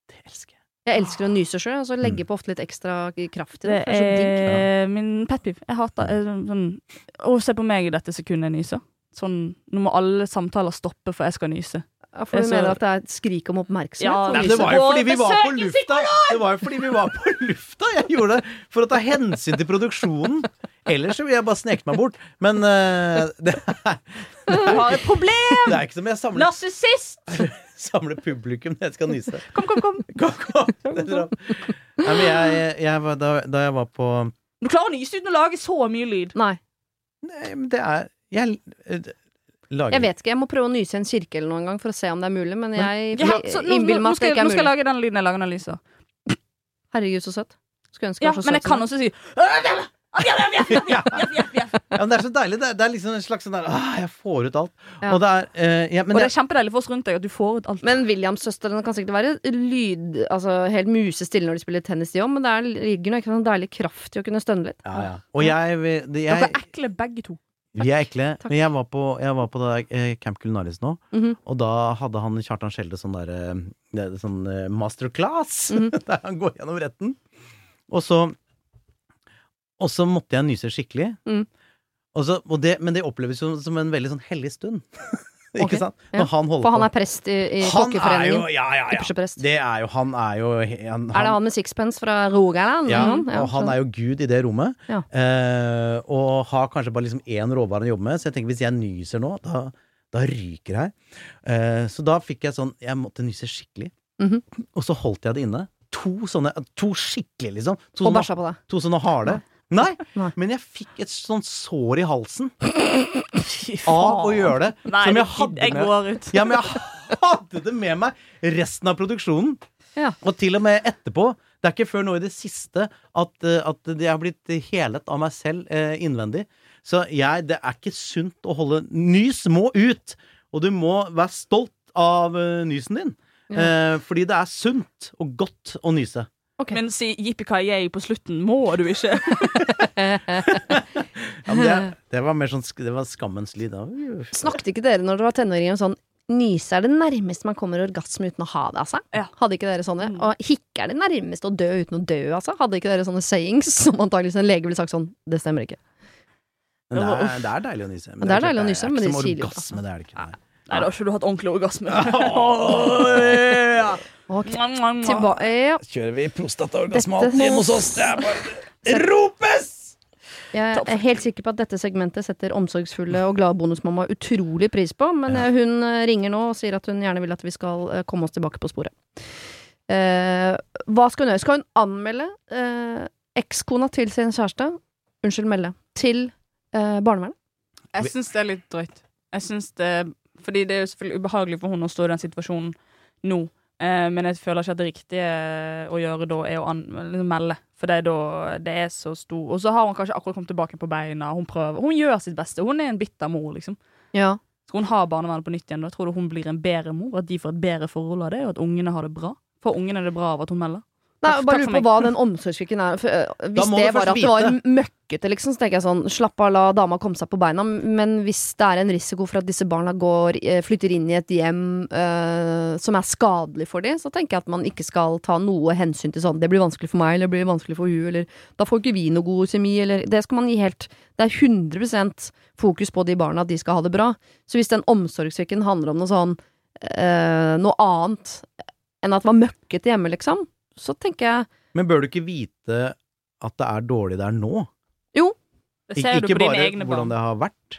S3: Det elsker jeg.
S1: Jeg elsker å nyse sjøl, og så
S3: Mm.
S1: legger på ofte litt ekstra kraft i det.
S2: Det
S1: Det er så digg.
S2: er min pet peeve. Jeg hater eh, sånn Å, se på meg i dette sekundet jeg nyser. Sånn, nå må alle samtaler stoppe for jeg skal nyse.
S1: Ja, for du
S2: så-
S1: mener at det er et skrik om oppmerksomhet?
S2: Ja,
S3: Nei, det var jo fordi vi var på lufta! Det var jo fordi vi var på lufta jeg gjorde det! For å ta hensyn til produksjonen. Ellers så ville jeg bare sneket meg bort. Men uh, det, er,
S2: Du har et problem!
S3: det er ikke som jeg samler,
S2: Narsissist!
S3: Samle publikum når jeg skal nyse.
S2: Kom, kom, kom.
S3: Kom, kom. Det. Nei, men jeg, jeg var, da, da jeg var på
S2: Du klarer å nyse uten å lage så mye lyd.
S1: Nei,
S3: Nei, men det er Jeg lager
S1: jeg vet ikke. Jeg må prøve å nyse i en kirke eller noen gang for å se om det er mulig, men jeg
S2: Ja,
S1: innbiller meg at det
S2: skal, jeg-
S1: mulig.
S2: nå
S1: er
S2: skal jeg lage den lyden jeg lager når jeg lyser.
S1: Herregud, så søtt. Skulle ønske
S2: Ja,
S1: jeg var så
S2: men jeg kan også si
S3: Ja, men det er så deilig. Det er, det er liksom en slags sånn der ah, Jeg får ut alt.
S1: Ja.
S3: Og det er uh, ja,
S2: Og
S3: Men
S2: det er kjempedeilig for oss rundt deg at du får ut alt.
S1: Men Williams-søstrene kan sikkert være lyd Altså helt musestille når de spiller tennis, de òg, men det er, ligger noe ikke sånn deilig kraft i å kunne stønne litt.
S3: ja, ja. Og jeg, det,
S2: Dere
S3: jeg
S2: er ekle begge to.
S3: Vi er ekle.
S1: Takk.
S3: Men jeg var på, jeg var på eh, Camp Culinaris nå,
S1: Mhm.
S3: og da hadde han Kjartan Skjelde sånn der eh, sånn masterclass, masterclass,
S1: -hmm.
S3: der han går gjennom retten. Og så Og så måtte jeg nyse skikkelig.
S1: Mm.
S3: Og så, og det, men det oppleves jo som en veldig sånn hellig stund.
S1: Ok,
S3: okay. sant?
S1: ja.
S3: Når han holder
S1: For han er prest i, i
S3: Han
S1: Kokkeforeningen.
S3: Ja, ja, ja. Det er jo Han er jo han,
S1: Er det han med sixpence fra Rogaland?
S3: Ja,
S1: eller noe?
S3: og han er jo gud i det rommet.
S1: Ja.
S3: Eh, og har kanskje bare liksom én råvare å jobbe med. Så jeg tenker hvis jeg nyser nå, da, da ryker jeg. Eh, så da fikk jeg sånn Jeg måtte nyse skikkelig.
S1: Mhm.
S3: Og så holdt jeg det inne. To sånne To skikkelig, liksom. To
S1: Og bæsja på deg.
S3: to sånne harde. Nei, men jeg fikk et sånt sår i halsen av å gjøre det.
S2: Nei,
S3: som jeg hadde
S2: jeg
S3: med
S2: går ut.
S3: Ja, men jeg hadde det med meg resten av produksjonen.
S1: Ja.
S3: Og til og med etterpå. Det er ikke før nå i det siste at, eh, at jeg har blitt helet av meg selv eh, innvendig. Så jeg, det er ikke sunt å holde Nys må ut! Og du må være stolt av uh, nysen din. Eh, fordi det er sunt og godt å nyse.
S1: Ok.
S2: Men si yippee på slutten må du ikke.
S3: Ja, men det, det var mer sånn Det var skammens lyd.
S1: Snakket ikke dere når dere var tenåringer om sånn Nyse er det nærmeste man kommer orgasme uten å ha det, altså?
S2: Ja.
S1: Hadde ikke dere sånne?
S2: Mm.
S1: Og hikke er det nærmeste å dø uten å dø, altså? Hadde ikke dere sånne sayings som antakeligvis en lege ville sagt sånn Det stemmer ikke.
S3: Men det er, det er deilig å nyse.
S1: Men det er deilig å nyse,
S3: det er
S1: men
S3: ikke som orgasme. Det er det ikke. Nei,
S2: da har ikke du hatt ordentlig orgasme.
S3: Åh, ja.
S1: Ok,
S2: Mwah, mwah, mwah.
S1: tilba ja.
S3: Kjører vi alltid hjemme hos oss? Det er bare Ropes!
S1: Jeg er helt sikker på at dette segmentet setter omsorgsfulle og glade bonusmamma utrolig pris på, men ja. hun eh, ringer nå og sier at hun gjerne vil at vi skal eh, komme oss tilbake på sporet. Eh, hva skal hun gjøre? Skal hun anmelde eh, ekskona til sin kjæreste, unnskyld, melde, til eh, barnevernet?
S2: Jeg syns det er litt drøyt. Jeg syns det Fordi det er jo selvfølgelig ubehagelig for hun å stå i den situasjonen nå. Eh, men jeg føler ikke at det riktige å gjøre da er å liksom melde. For det er da det er så stor Og så har hun kanskje akkurat kommet tilbake på beina. Hun prøver Hun gjør sitt beste. Hun er en bitter mor, liksom.
S1: Ja.
S2: Skal hun ha barnevernet på nytt igjen? Da tror du hun blir en bedre mor? At de får et bedre forhold av det, og at ungene har det bra? For ungene er det bra av at hun melder?
S1: Nei,
S2: Takk-
S1: bare lurer på hva den omsorgssviken er. For, øh, hvis det var at det var møkkete, liksom, så tenker jeg sånn slapp av, la dama komme seg på beina. Men hvis det er en risiko for at disse barna går, eh, flytter inn i et hjem uh, som er skadelig for dem, så tenker jeg at man ikke skal ta noe hensyn til sånn det blir vanskelig for meg, eller det blir vanskelig for hun, eller da får ikke vi noe god kjemi, eller Det skal man gi helt Det er 100 fokus på de barna, at de skal ha det bra. Så hvis den omsorgssviken handler om noe sånn uh, noe annet enn at det var møkkete hjemme, liksom, så tenker jeg
S3: Men bør du ikke vite at det er dårlig der nå?
S2: Det
S3: Ik
S2: ikke du
S3: ikke
S2: på dine
S3: bare hvordan det har vært?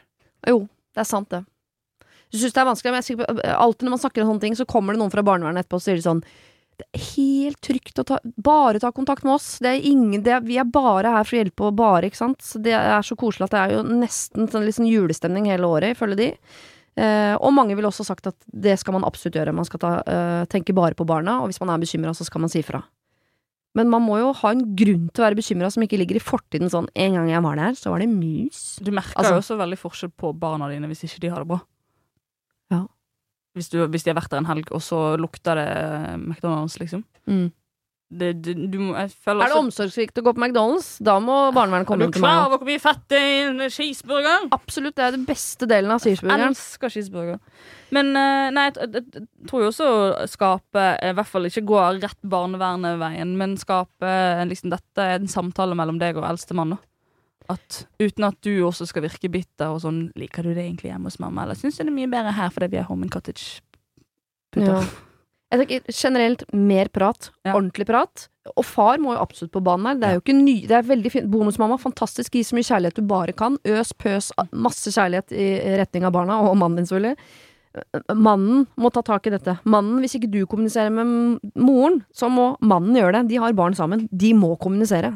S1: Jo, det er sant, det. Jeg syns det er vanskelig, men jeg er på alltid når man snakker om sånne ting, så kommer det noen fra barnevernet etterpå og sier sånn Det er helt trygt å ta Bare ta kontakt med oss. Det er ingen det er, Vi er bare her for å hjelpe, og bare, ikke sant. Så det er så koselig at det er jo nesten sånn sånn julestemning hele året, ifølge de. Eh, og mange ville også sagt at det skal man absolutt gjøre. Man skal ta, eh, tenke bare på barna, og hvis man er bekymra, så skal man si fra. Men man må jo ha en grunn til å være bekymra som ikke ligger i fortiden sånn En gang jeg var der, så var det mus.
S2: Du merker
S1: Altså-
S2: jo også veldig forskjell på barna dine hvis ikke de har det bra.
S1: Ja.
S2: Hvis, du, hvis de har vært der en helg, og så lukter det eh, McDonald's, liksom.
S1: Mm.
S2: Det, det, du må, jeg
S1: Er det
S2: også-
S1: omsorgssvikt å gå på McDonald's? Da må barnevernet
S2: Er
S1: komme
S2: til
S1: inn Er du
S2: klar over hvor mye fett det er i en cheeseburger?
S1: Absolutt, det er den beste delen av
S2: Jeg
S1: cheeseburgeren.
S2: elsker cheeseburger. Men eh, nei, jeg, jeg, jeg tror jo også å skape eh, I hvert fall ikke gå rett barnevernet-veien, men skape liksom, Dette er en samtale mellom deg og eldstemann. At Uten at du også skal virke bitter og sånn 'Liker du det egentlig hjemme hos mamma?' Eller 'Syns du det er mye bedre her fordi vi er home and cottage?' Putter.
S1: Ja. Jeg tenker generelt mer prat.
S2: Ja.
S1: Ordentlig prat. Og far må jo absolutt på banen her. Det er jo ikke ny Det er veldig fint. Bonusmamma, fantastisk. Gi så mye kjærlighet du bare kan. Øs, pøs, masse kjærlighet i retning av barna, og mannen din, selvfølgelig. Mannen må ta tak i dette. Mannen, Hvis ikke du kommuniserer med moren, så må mannen gjøre det. De har barn sammen. De må kommunisere.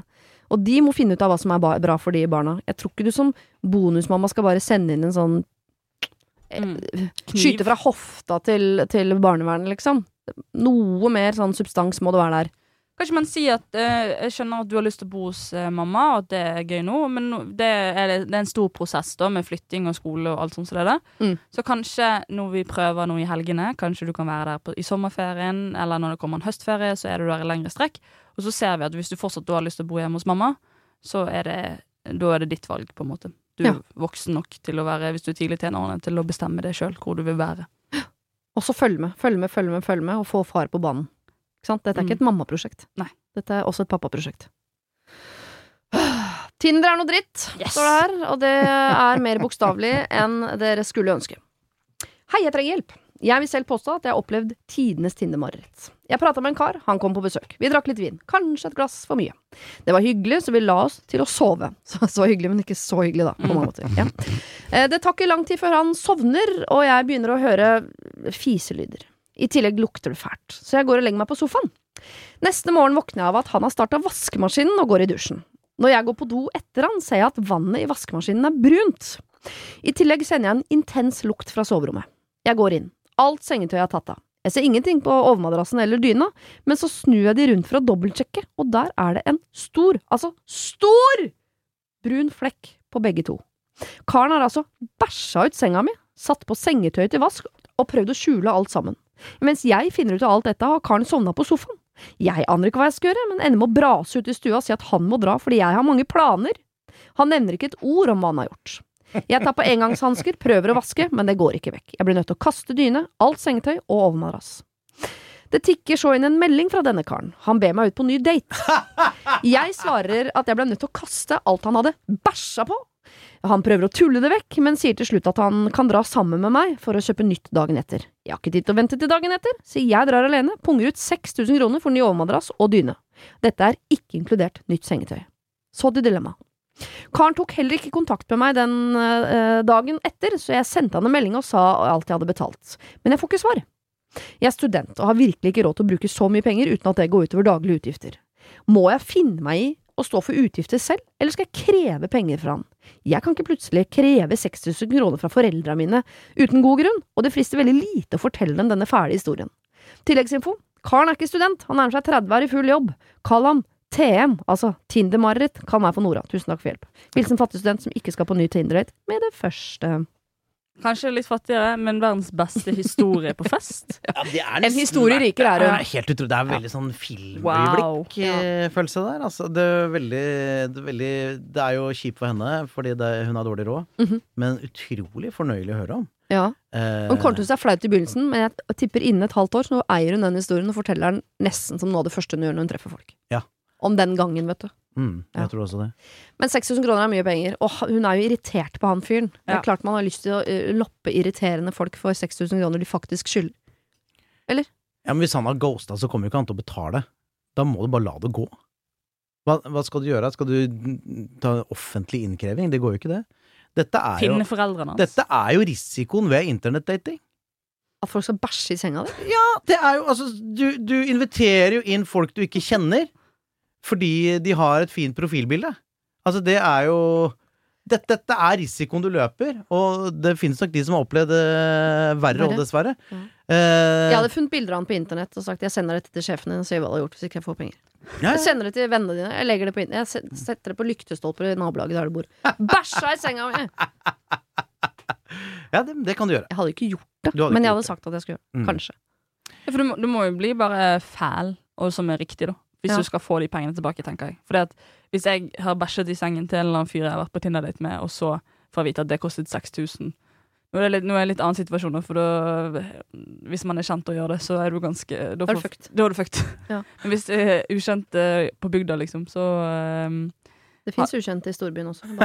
S1: Og de må finne ut av hva som er bra for de barna. Jeg tror ikke du som bonusmamma skal bare sende inn en sånn
S2: Mm.
S1: Skyte fra hofta til, til barnevernet, liksom. Noe mer sånn substans må det være der.
S2: Kanskje man sier at eh, jeg skjønner at du har lyst til å bo hos eh, mamma, og at det er gøy nå, men no- det er, det er en stor prosess da med flytting og skole og alt sånt som det er.
S1: Mm.
S2: Så kanskje når vi prøver noe i helgene, kanskje du kan være der på, i sommerferien, eller når det kommer en høstferie, så er du der i lengre strekk. Og så ser vi at hvis du fortsatt da har lyst til å bo hjemme hos mamma, så er det, da er det ditt valg, på en måte. Du er
S1: Ja.
S2: voksen nok til å være, hvis du er tidlig tenårene, til å bestemme det sjøl hvor du vil være.
S1: Og så følg med, følg med, følg med, følg med, og få far på banen. Ikke sant? Dette er ikke et mammaprosjekt.
S2: Nei.
S1: Dette er også et pappaprosjekt. Tinder er noe dritt,
S2: Yes.
S1: står det her, og det er mer bokstavelig enn dere skulle ønske. Hei, jeg trenger hjelp. Jeg vil selv påstå at jeg har opplevd tidenes Tinder-mareritt. Jeg prata med en kar, han kom på besøk. Vi drakk litt vin, kanskje et glass for mye. Det var hyggelig, så vi la oss til å sove. Så, så hyggelig, men ikke så hyggelig, da, på mange måter. Ja. Eh, Det tar ikke lang tid før han sovner, og jeg begynner å høre fiselyder. I tillegg lukter det fælt, så jeg går og legger meg på sofaen. Neste morgen våkner jeg av at han har starta vaskemaskinen og går i dusjen. Når jeg går på do etter han, ser jeg at vannet i vaskemaskinen er brunt. I tillegg kjenner jeg en intens lukt fra soverommet. Jeg går inn. Alt sengetøyet er tatt av. Jeg ser ingenting på overmadrassen eller dyna, men så snur jeg de rundt for å dobbeltsjekke, og der er det en stor, altså stor, brun flekk på begge to. Karen har altså bæsja ut senga mi, satt på sengetøyet til vask og prøvd å skjule alt sammen. Mens jeg finner ut av alt dette, har Karen sovna på sofaen. Jeg aner ikke hva jeg skal gjøre, men ender med å brase ut i stua og si at han må dra fordi jeg har mange planer. Han nevner ikke et ord om hva han har gjort. Jeg tar på engangshansker, prøver å vaske, men det går ikke vekk. Jeg blir nødt til å kaste dyne, alt sengetøy og overmadrass. Det tikker så inn en melding fra denne karen. Han ber meg ut på ny date. Jeg svarer at jeg ble nødt til å kaste alt han hadde bæsja på. Han prøver å tulle det vekk, men sier til slutt at han kan dra sammen med meg for å kjøpe nytt dagen etter. Jeg har ikke tid til å vente til dagen etter, så jeg drar alene, punger ut 6000 kroner for ny overmadrass og dyne. Dette er ikke inkludert nytt sengetøy. Så til dilemmaet. Karen tok heller ikke kontakt med meg den eh, dagen etter, så jeg sendte han en melding og sa alt jeg hadde betalt. Men jeg får ikke svar. Jeg er student og har virkelig ikke råd til å bruke så mye penger uten at det går utover daglige utgifter. Må jeg finne meg i å stå for utgifter selv, eller skal jeg kreve penger fra han? Jeg kan ikke plutselig kreve 6000 kroner fra foreldra mine uten god grunn, og det frister veldig lite å fortelle dem denne fæle historien. Tilleggsinfo. Karen er ikke student, han nærmer seg 30, år i full jobb. Kall han TM, altså Tinder-mareritt, kan være for Nora. Tusen takk for hjelp. Hilsen fattig student som ikke skal på ny Tinder-date med det første.
S2: Kanskje litt fattigere, men verdens beste historie på fest.
S3: Ja, det er
S1: En historie rikere er
S3: Det
S1: hun.
S3: er helt utrolig. Det er veldig sånn filmøyeblikk-følelse der. Altså, det, er veldig, det, er veldig, det er jo kjipt for henne, fordi det, hun har dårlig råd,
S1: Mhm.
S3: men utrolig fornøyelig å høre om.
S1: Ja.
S3: Eh,
S1: Hun kommer til å er flaut i begynnelsen, men jeg tipper innen et halvt år så eier hun den historien og forteller den nesten som noe av det første hun gjør når hun treffer folk.
S3: Ja.
S1: Om den gangen, vet du.
S3: mm, jeg
S1: Ja.
S3: tror også det.
S1: Men 6000 kroner er mye penger, og hun er jo irritert på han fyren. Det er klart man har lyst til å eh, loppe irriterende folk for 6000 kroner de faktisk skylder. Eller?
S3: Ja, men Hvis han har ghosta, så kommer jo ikke han til å betale. Da må du bare la det gå. Hva, hva skal du gjøre? Skal du ta offentlig innkreving? Det går jo ikke, det. Dette er jo,
S2: foreldrene hans.
S3: dette er jo risikoen ved internettdating.
S1: At folk skal bæsje i senga di.
S3: Det er jo, altså, du, du inviterer jo inn folk du ikke kjenner, fordi de har et fint profilbilde. Altså, det er jo dette, dette er risikoen du løper, og det finnes nok de som har opplevd det verre òg,
S1: Verre.
S3: dessverre.
S1: Ja.
S3: Uh,
S1: Jeg hadde funnet bilder av han på internett og sagt jeg sender dette til sjefen din og sier hva du har gjort hvis ikke jeg får penger.
S3: ja,
S1: Jeg sender det til vennene dine. Jeg legger det på internett. Jeg setter det på lyktestolper i nabolaget der du bor. Bæsja i senga mi!
S3: ja det, det kan du gjøre.
S1: Jeg hadde ikke gjort det,
S3: Du
S1: men
S3: ikke
S1: jeg hadde sagt at jeg skulle gjøre
S3: Mm.
S1: det. Kanskje.
S2: Ja, for du, må, du må jo bli bare fæl, og som er riktig, da. Hvis
S1: Ja.
S2: du skal få de pengene tilbake, tenker jeg. Fordi at hvis jeg har bæsjet i sengen til en eller annen fyr jeg har vært på Tinder-date med, og så får jeg vite at det kostet 6000 Nå er det litt, nå er det litt annen situasjon, for da Hvis man er kjent og gjør det, så er du ganske Da,
S1: er
S2: får-
S1: fucked.
S2: da er du fucked.
S1: Ja.
S2: Men hvis det er ukjent eh, på bygda, liksom, så um,
S1: Det fins ukjente i storbyen også.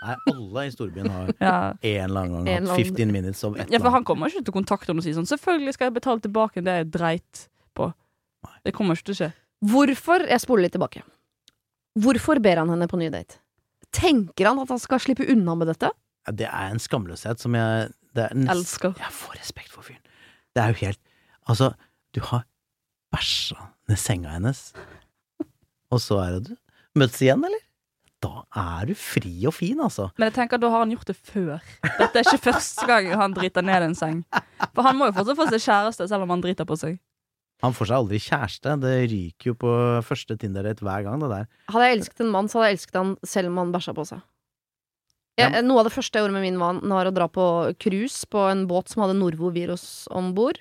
S3: Nei, alle i storbyen har
S2: ja.
S3: en eller annen gang hatt 15 minutes of et
S2: ja, for han kommer ikke til å kontakte henne og si sånn Selvfølgelig skal jeg betale tilbake det jeg dreit på. Det kommer ikke til å skje.
S1: Hvorfor Jeg spoler litt tilbake. Hvorfor ber han henne på ny date? Tenker han at han skal slippe unna med dette?
S3: Ja, det er en skamløshet som jeg det er nest-
S2: Elsker.
S3: Jeg får respekt for fyren. Det er jo helt Altså, du har bæsja ned senga hennes, og så er det du. Møtes igjen, eller? Da er du fri og fin, altså.
S2: Men jeg tenker da har han gjort det før. Dette er ikke første gang han driter ned en seng. For han må jo fortsatt få seg kjæreste selv om han driter på seg.
S3: Han får seg aldri kjæreste. Det ryker jo på første Tinder-date hver gang, det der.
S1: Hadde jeg elsket en mann, så hadde jeg elsket han selv om han bæsja på seg. Jeg, noe av det første jeg gjorde med min mann, var å dra på cruise på en båt som hadde norvovirus om bord.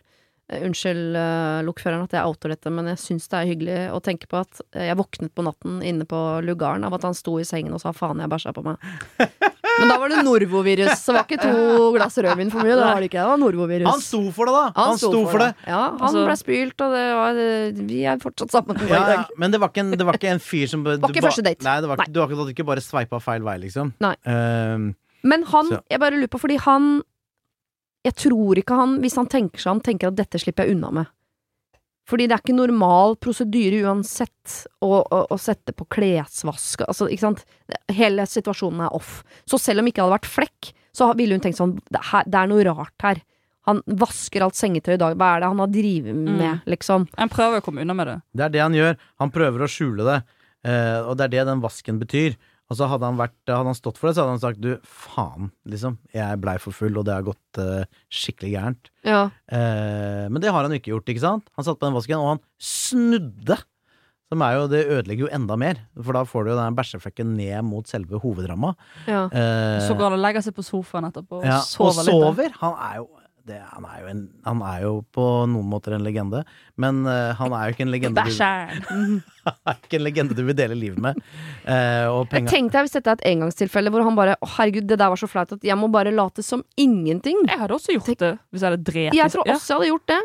S1: Eh, Unnskyld, uh, lokføreren, at jeg outer dette, men jeg syns det er hyggelig å tenke på at eh, jeg våknet på natten inne på lugaren av at han sto i sengen og sa faen, jeg bæsja på meg. Men da var det norvovirus. så det var ikke to glass rødvin for mye. Det var det ikke, det var norvovirus.
S3: Han sto for det, da! Han, sto for det.
S1: Ja, han
S2: Altså-
S1: ble spylt, og det var, vi er fortsatt sammen
S3: Ja, ja, men det var ikke en, det var ikke en fyr som Var
S1: ikke første date.
S3: Nei, det var,
S1: Nei.
S3: Du hadde ikke bare sveipa feil vei, liksom.
S1: Nei.
S3: Um,
S1: Men han,
S3: Så-
S1: jeg bare lurer på, fordi han Jeg tror ikke han, hvis han tenker seg om, tenker at dette slipper jeg unna med. Fordi det er ikke normal prosedyre uansett å, å, å sette på klesvask, altså, ikke sant. Hele situasjonen er off. Så selv om ikke hadde vært flekk, så ville hun tenkt sånn, det, her, det er noe rart her. Han vasker alt sengetøy i dag, hva er det han har drevet med, liksom?
S2: Han prøver å komme unna med det.
S3: det er det han gjør. Han prøver å skjule det, eh, og det er det den vasken betyr. Og så hadde han, vært, hadde han stått for det, så hadde han sagt du, faen, liksom. Jeg blei for full, og det har gått uh, skikkelig gærent.
S1: Ja.
S3: Eh, men det har han jo ikke gjort, ikke sant? Han satt på den vasken, og han snudde. Som er jo, Det ødelegger jo enda mer, for da får du jo den bæsjeflekken ned mot selve hovedramma.
S1: ja.
S3: Eh,
S2: Så går han og legger seg på sofaen etterpå og
S3: ja,
S2: sover
S3: og
S2: litt.
S3: sover. Han er jo det, han, er jo en, han er jo på noen måter en legende, men uh, han er jo ikke en legende du, er ikke en legende du vil dele livet med. Uh, og
S1: Jeg tenkte jeg hvis dette er et engangstilfelle hvor han bare Å, herregud, det der var så flaut at jeg må bare late som ingenting.
S2: Jeg hadde også gjort det hvis jeg hadde drept
S1: Jeg tror
S2: Ja.
S1: også jeg hadde gjort det.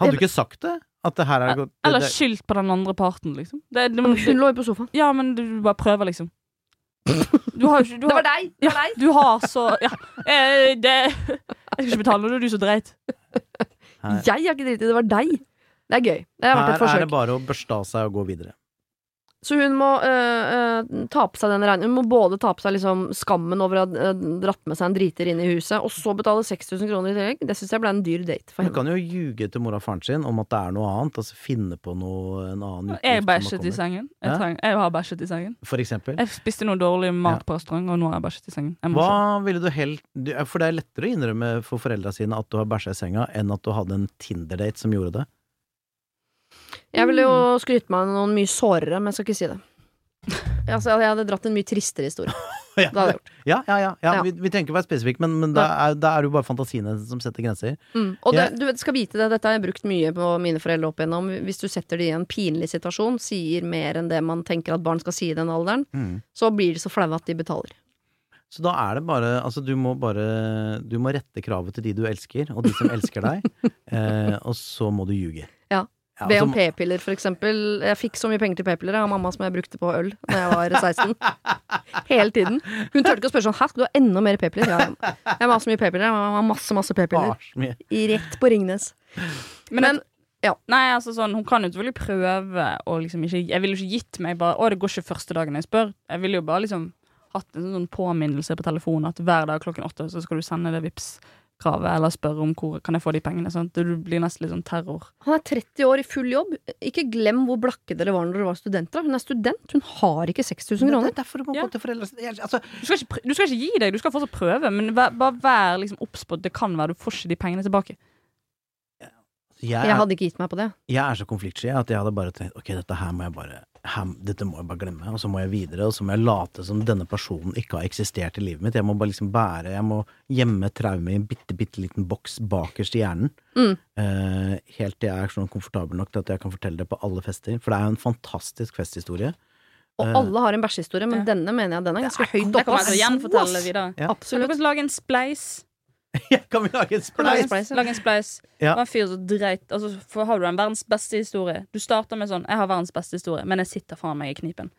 S3: Hadde du ikke sagt det? At det er det,
S2: Eller skyldt på den andre parten, liksom. Det, det,
S1: Hun lå jo på sofaen.
S2: ja, men du bare prøver, liksom. Du har du har, Det
S1: var deg! Det var deg.
S2: Du har så Ja. Eh, det Jeg skal ikke betale når det er du som dreit.
S3: Her,
S1: Jeg har ikke driti i det, det var deg. Det er gøy. Det har vært et
S3: her er det bare å børste av seg og gå videre.
S1: Så hun må øh, øh, ta på seg den regningen. Hun må både ta på seg liksom skammen over å ha øh, dratt med seg en driter inn i huset, og så betale 6000 kroner i tillegg. Det syns jeg ble en dyr date for
S3: Hun
S1: henne.
S3: kan jo ljuge til mora og faren sin om at det er noe annet, altså finne på noe, en annen utgift.
S2: Jeg bæsjet i sengen. Jeg, treng, jeg har bæsjet i sengen.
S3: For eksempel.
S2: Jeg spiste noe dårlig mat på restaurant, og nå har jeg bæsjet i sengen. Jeg må
S3: Hva
S2: se.
S3: ville du helt For det er lettere å innrømme for foreldra sine at du har bæsja i senga, enn at du hadde en Tinder-date som gjorde det.
S1: Jeg ville jo skryte meg av noen mye sårere, men jeg skal ikke si det. Altså, jeg hadde dratt en mye tristere historie.
S3: Ja,
S1: Det hadde jeg gjort.
S3: ja, ja. ja, ja. Vi, vi trenger ikke være spesifikke, men, men da er, da er det jo bare fantasiene som setter grenser.
S1: Mm. Og det, du skal vite det, dette har jeg brukt mye på mine foreldre opp igjennom. Hvis du setter de i en pinlig situasjon, sier mer enn det man tenker at barn skal si i den alderen, så blir de så flaue at de betaler.
S3: Så da er det bare Altså, du må bare Du må rette kravet til de du elsker, og de som elsker deg, eh, og så må du ljuge.
S1: Ja. Be om
S3: altså,
S1: p-piller, for eksempel. Jeg fikk så mye penger til p-piller av mamma som jeg brukte på øl da jeg var 16. Hele tiden. Hun turte ikke å spørre sånn Hæ, skal du ha enda mer p-piller? Ja, jeg må ha så mye p-piller. Jeg må masse, masse p-piller. Rett på Ringnes.
S2: Men,
S1: Men-
S2: ja. Nei, altså sånn, Hun kan jo selvfølgelig prøve å liksom ikke Jeg ville jo ikke gitt meg bare Å, det går ikke første dagen jeg spør. Jeg ville jo bare liksom hatt en sånn påminnelse på telefonen at hver dag klokken åtte så skal du sende det Vipps-kravet, eller spørre om hvor kan jeg få de pengene. Sånn. Det blir nesten litt sånn terror.
S1: Han er 30 år i full jobb. Ikke glem hvor blakke dere var når dere var studenter. Hun er student. Hun har ikke 6000 kroner.
S3: Det er derfor du må
S2: Ja.
S3: gå til foreldrene Altså,
S2: Du skal, ikke, du skal ikke gi deg, du skal fortsatt prøve, men vær, bare vær liksom obs på at det kan være du får ikke de pengene tilbake.
S3: Jeg,
S1: Jeg hadde ikke gitt meg på det.
S3: jeg er så konfliktsky at jeg hadde bare tenkt ok, dette her må jeg bare her, Dette må jeg bare glemme, og så må jeg videre, og så må jeg late som denne personen ikke har eksistert i livet mitt. Jeg må bare liksom bære Jeg må gjemme traume i en bitte, bitte liten boks bakerst i hjernen.
S1: Mm.
S3: Eh, helt til jeg er sånn komfortabel nok til at jeg kan fortelle det på alle fester. For det er jo en fantastisk festhistorie.
S1: Og
S3: Eh.
S1: alle har en bæsjehistorie, men
S2: Ja.
S1: denne mener jeg den er ganske høyt oppe.
S2: jeg kan
S1: ass.
S2: gjenfortelle videre.
S3: Ja.
S2: Kan
S1: Absolutt.
S2: lage en spleis?
S3: kan vi lage en spleis?
S2: lag en spleis.
S3: Ja.
S2: Det var en fyr som dreit altså, for Har du en verdens beste historie? Du starter med sånn 'Jeg har verdens beste historie, men jeg sitter faen meg i knipen'.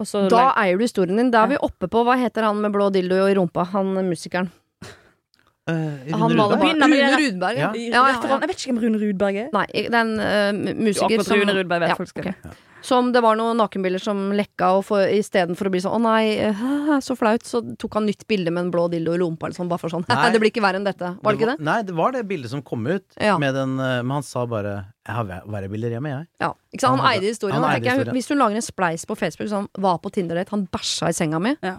S2: Og så
S1: Da
S2: lag-
S1: eier du historien din. Da er vi oppe på Hva heter han med blå dildo i rumpa? Han musikeren. Han
S3: Rune Rudberg?
S1: bare Rune Rudberg.
S3: Ja.
S1: Ja. Ja, ja.
S2: Jeg vet ikke hvem Rune Rudberg er.
S1: Nei, det er uh, musiker som
S2: Rune Rudberg vet
S1: Ja,
S2: folk skal
S1: ok. Som det var noen nakenbilder som lekka, og for, istedenfor å bli sånn 'Å nei, eh, så flaut', så tok han nytt bilde med en blå dildo i lompa. eller sånn, bare for sånn.
S3: Nei.
S1: det blir ikke verre enn dette. Var det ikke det?
S3: Nei, det var det bildet som kom ut.
S1: Ja.
S3: Med den, men han sa bare 'Jeg har verre bilder hjemme, jeg'.
S1: Ja, ikke sant? Han,
S3: Han
S1: eide historien.
S3: han eide
S1: historien. jeg, hvis hun lager en spleis på Facebook sånn 'Var på Tinder-date, han bæsja i senga mi',
S2: Ja.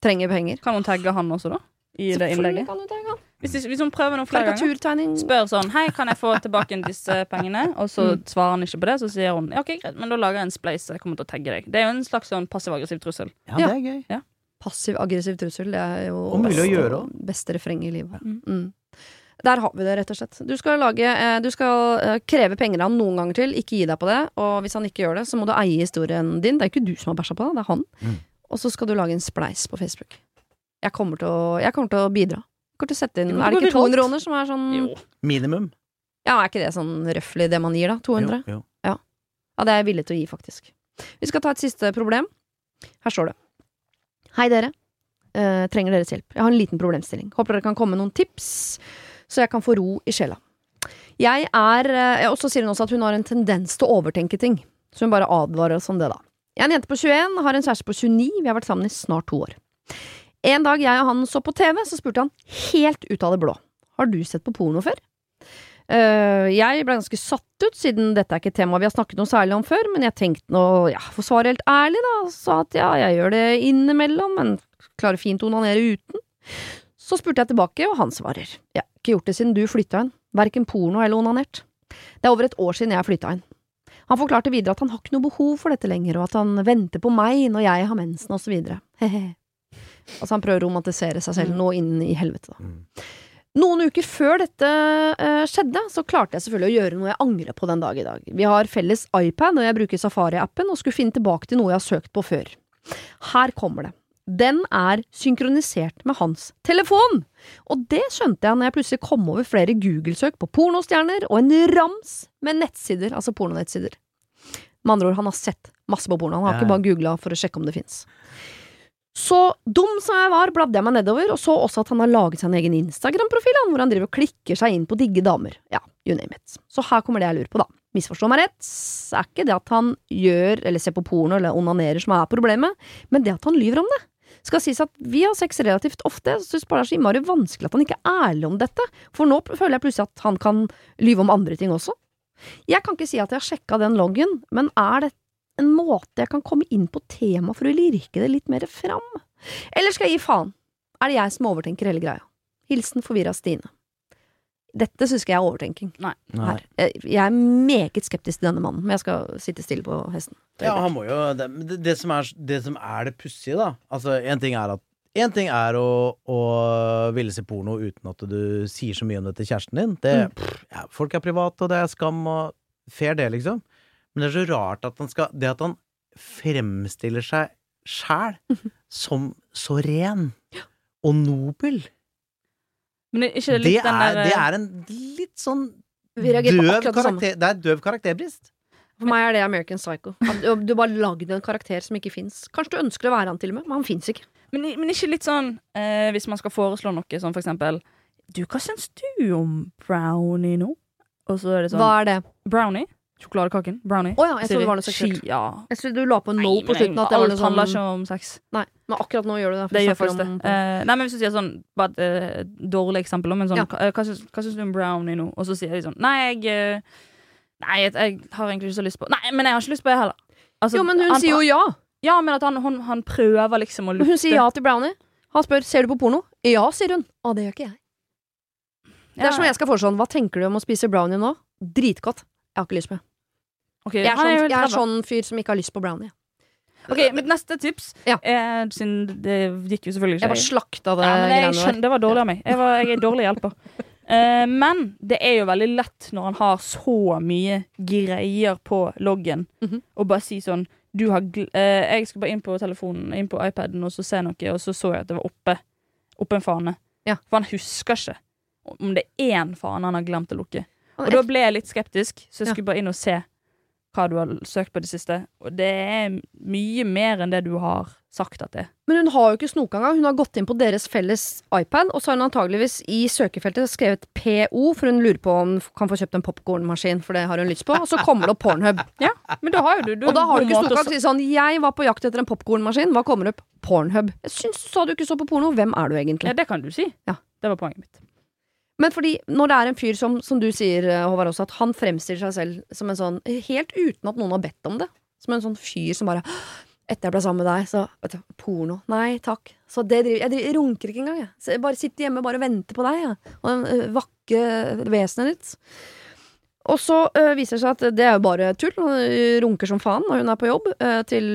S1: trenger penger.
S2: Kan hun tagge han også, da? I det innlegget?
S1: kan du.
S2: Hvis, hvis hun prøver noen flere ganger, spør sånn 'Hei, kan jeg få tilbake disse pengene?' Og så
S1: Mm.
S2: svarer han ikke på det, så sier hun 'Ja, ok, greit, men da lager jeg en spleis, så jeg kommer til å tagge deg'. Det er jo en slags sånn passiv-aggressiv trussel.
S3: Ja,
S1: Ja.
S3: det er gøy.
S1: Passiv-aggressiv trussel, det er jo
S3: Og
S1: beste-
S3: gjøre
S1: beste refreng i livet.
S2: Mm.
S1: Mm. Der har vi det, rett og slett. Du skal, lage, eh, du skal eh, kreve penger av han noen ganger til, ikke gi deg på det. Og hvis han ikke gjør det, så må du eie historien din. Det er ikke du som har bæsja på det, det er han.
S3: Mm.
S1: Og så skal du lage en spleis på Facebook. Jeg kommer til å, jeg kommer til å bidra. Jeg kommer til å sette inn, Er det ikke 200 kroner som er sånn
S2: Jo.
S3: Minimum.
S1: Ja, er ikke det sånn røftlig det man gir, da? 200?
S3: Jo, jo.
S1: Ja, det er jeg villig til å gi, faktisk. Vi skal ta et siste problem. Her står det. Hei, dere. Eh, trenger deres hjelp. Jeg har en liten problemstilling. Håper dere kan komme med noen tips, så jeg kan få ro i sjela. Jeg er eh, Og så sier hun også at hun har en tendens til å overtenke ting. Så hun bare advarer oss om det, da. Jeg er en jente på 21, har en kjæreste på 29, vi har vært sammen i snart to år. En dag jeg og han så på TV, så spurte han helt ut av det blå. Har du sett på porno før? Uh, jeg ble ganske satt ut, siden dette er ikke et tema vi har snakket noe særlig om før, men jeg tenkte nå, ja, for å svare helt ærlig, da, sa at ja, jeg gjør det innimellom, men klarer fint å onanere uten. Så spurte jeg tilbake, og han svarer, jeg har ikke gjort det siden du flytta inn, verken porno eller onanert. Det er over et år siden jeg flytta inn. Han forklarte videre at han har ikke noe behov for dette lenger, og at han venter på meg når jeg har mensen, og så videre. Hehe. Altså, han prøver å romantisere seg selv
S2: Mm.
S1: nå inn i helvete, da.
S3: Mm.
S1: Noen uker før dette uh, skjedde, så klarte jeg selvfølgelig å gjøre noe jeg angrer på den dag i dag. Vi har felles iPad, og jeg bruker Safari-appen og skulle finne tilbake til noe jeg har søkt på før. Her kommer det. Den er synkronisert med hans telefon! Og det skjønte jeg når jeg plutselig kom over flere Google-søk på pornostjerner og en rams med nettsider, altså pornonettsider. Med andre ord, han har sett masse på porno, han har
S3: Ja,
S1: ikke bare googla for å sjekke om det fins. Så dum som jeg var, bladde jeg meg nedover og så også at han har laget seg en egen Instagram-profil hvor han driver og klikker seg inn på digge damer. Ja, you name it. Så her kommer det jeg lurer på, da. Misforstå meg rett, er ikke det at han gjør eller ser på porno eller onanerer som er problemet, men det at han lyver om det. Skal sies at vi har sex relativt ofte, så synes bare det er så innmari vanskelig at han ikke er ærlig om dette, for nå føler jeg plutselig at han kan lyve om andre ting også. Jeg kan ikke si at jeg har sjekka den loggen, men er det en måte jeg kan komme inn på temaet for å lirke det litt mer fram? Eller skal jeg gi faen? Er det jeg som overtenker hele greia? Hilsen forvirra Stine. Dette syns ikke jeg er overtenking.
S3: Nei.
S1: Her. Jeg er meget skeptisk til denne mannen, men jeg skal sitte stille på hesten.
S3: Ja, han må jo Det, det, som, er, det som er det pussige, da Altså, en ting er at Én ting er å, å ville se porno uten at du sier så mye om det til kjæresten din. Det,
S1: Mm.
S3: pff, ja, folk er private, og det er skam og fair, det, liksom. Men det er så rart at han skal Det at han fremstiller seg sjæl
S1: Mhm.
S3: som så ren og nobel,
S2: Men er ikke det
S3: det
S2: litt den
S3: er,
S2: der
S3: det er en litt sånn døv
S1: det
S3: karakter Det er døv karakterbrist.
S1: For meg er det American Psycho. Du, har bare lagd en karakter som ikke fins. Kanskje du ønsker å være han til og med, men han fins ikke.
S2: Men, men ikke litt sånn eh, Hvis man skal foreslå noe, sånn for eksempel Du, hva syns du om brownie nå? Og så er det sånn
S1: Hva er det?
S2: Brownie? Sjokoladekaken? Brownie?
S1: Oh, ja, jeg trodde det var noe seksuelt.
S2: Ja.
S1: Jeg trodde du la på no
S2: Nei,
S1: på slutten. At det var
S2: handler
S1: sånn
S2: ikke om sex.
S1: Nei, men akkurat nå gjør du det. for
S2: Det gjør faktisk det.
S1: om-
S2: Eh, nei, men Hvis du sier sånn Bare et uh, dårlig eksempel, men sånn
S1: Ja.
S2: hva, hva, syns, du om brownie nå? Og så sier de sånn Nei, jeg eh, Nei, jeg, jeg har egentlig ikke så lyst på Nei, men jeg har ikke lyst på det heller. Altså,
S1: Jo, men hun
S2: han-
S1: sier jo ja.
S2: Ja, men at han, hun, han prøver liksom å lukte
S1: Hun sier ja til Brownie. Han spør ser du på porno. Ja, sier hun. Å, det gjør ikke jeg. Det er som jeg skal foreslå sånn, Hva tenker du om å spise brownie nå? Dritgodt. Jeg har ikke lyst på det.
S2: Ok,
S1: Jeg er, sånn, jeg er sånn fyr som ikke har lyst på brownie.
S2: Ok, Mitt neste tips
S1: Ja.
S2: eh, Siden det gikk jo selvfølgelig
S1: Jeg
S2: ikke
S1: bare slakta det
S2: ja, jeg skjønner. Det var dårlig av meg. Jeg, var, jeg er dårlig hjelper. Eh, men det er jo veldig lett når han har så mye greier på loggen,
S1: mm
S2: -hmm. og bare si sånn du har eh, Jeg skal bare inn på telefonen, inn på iPaden, og så se noe, og så så jeg at det var oppe, oppe en fane.
S1: Ja.
S2: For han husker ikke om det er én fane han har glemt å lukke. Og da ble jeg litt skeptisk, så jeg skulle bare inn og se hva du har søkt på i det siste. Og det er mye mer enn det du har sagt at det er.
S1: Men hun har jo ikke snoka engang. Hun har gått inn på deres felles iPad, og så har hun antageligvis i søkefeltet skrevet PO, for hun lurer på om hun kan få kjøpt en popkornmaskin, for det har hun lyst på. Og så kommer det opp Pornhub.
S2: Ja, men da har jo du, du
S1: Og da har du ikke snoka og sagt sånn 'Jeg var på jakt etter en popkornmaskin', hva kommer opp? Pornhub. Jeg syns du sa du ikke så på porno. Hvem er du egentlig?
S2: Ja, det kan du si.
S1: Ja.
S2: Det var poenget mitt.
S1: Men fordi når det er en fyr som, som du sier, eh, Håvard, også, at han fremstiller seg selv som en sånn Helt uten at noen har bedt om det. Som en sånn fyr som bare Etter jeg ble sammen med deg, så du, Porno. Nei takk. Så det driver, jeg, driver, runker ikke engang, jeg. Jeg bare sitter hjemme bare og venter på deg, jeg. Og den øh, vakre vesenet ditt. Og så øh, viser det seg at det er jo bare tull. Øh, runker som faen når hun er på jobb, øh, til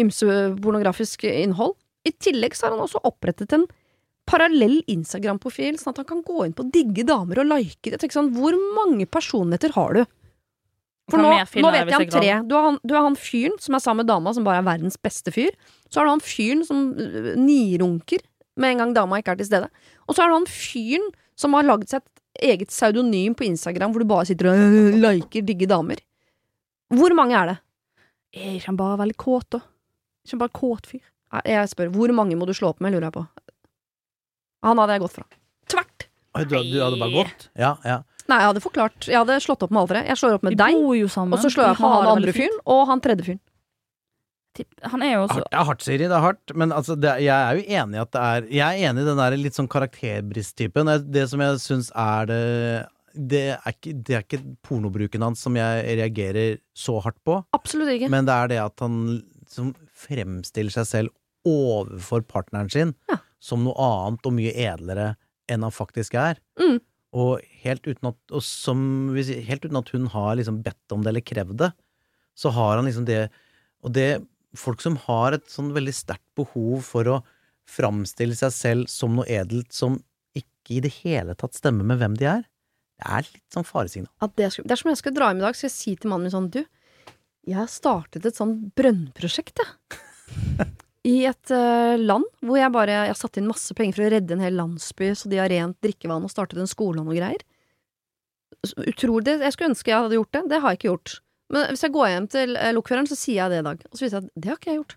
S1: ymse pornografisk innhold. I tillegg så har han også opprettet en parallell Instagram-profil, sånn at han kan gå inn på digge damer og like det. Jeg tenker Sånn, hvor mange personligheter har du? For nå, nå vet jeg om tre. Du har, han, du har han fyren som er sammen med dama, som bare er verdens beste fyr. Så har du han fyren som øh, nirunker med en gang dama ikke er til stede. Og så har du han fyren som har lagd seg et eget pseudonym på Instagram, hvor du bare sitter og øh, liker digge damer. Hvor mange er det?
S2: Er ikke han bare veldig kåt, da? Ikke han bare kåt fyr?
S1: Jeg spør, hvor mange må du slå opp med, lurer jeg på. Han hadde jeg gått fra. Tvert!
S3: Oi, du, du hadde bare gått? Ja, ja.
S1: Nei, jeg hadde forklart. Jeg hadde slått opp med alle tre. Jeg slår opp med
S2: De
S1: deg, og så slår jeg opp med han andre fyren og han tredje fyren.
S2: Han er jo også
S3: det er hardt, Siri. Det er hardt. Men altså, det, jeg er jo enig i at det er Jeg er enig i den der litt sånn karakterbrist-typen. Det- Det som jeg syns er det det er, ikke, det er ikke pornobruken hans som jeg reagerer så hardt på,
S1: Absolutt ikke.
S3: men det er det at han som fremstiller seg selv overfor partneren sin
S1: Ja.
S3: Som noe annet og mye edlere enn han faktisk er.
S1: Mm.
S3: Og, helt uten at, og som, helt uten at hun har liksom bedt om det eller krevd det, så har han liksom det Og det Folk som har et sånn veldig sterkt behov for å framstille seg selv som noe edelt som ikke i det hele tatt stemmer med hvem de er, det er litt sånn faresignal.
S1: At det, skulle, dersom jeg skal dra hjem i dag, skal jeg si til mannen min sånn Du, jeg har startet et sånn brønnprosjekt, jeg. I et eh, land hvor jeg bare Jeg satt inn masse penger for å redde en hel landsby, så de har rent drikkevann og startet en skole og noe greier. Utrolig. Jeg skulle ønske jeg hadde gjort det. Det har jeg ikke gjort. Men hvis jeg går hjem til eh, lokføreren, så sier jeg det i dag. Og så viser jeg at det har ikke jeg gjort.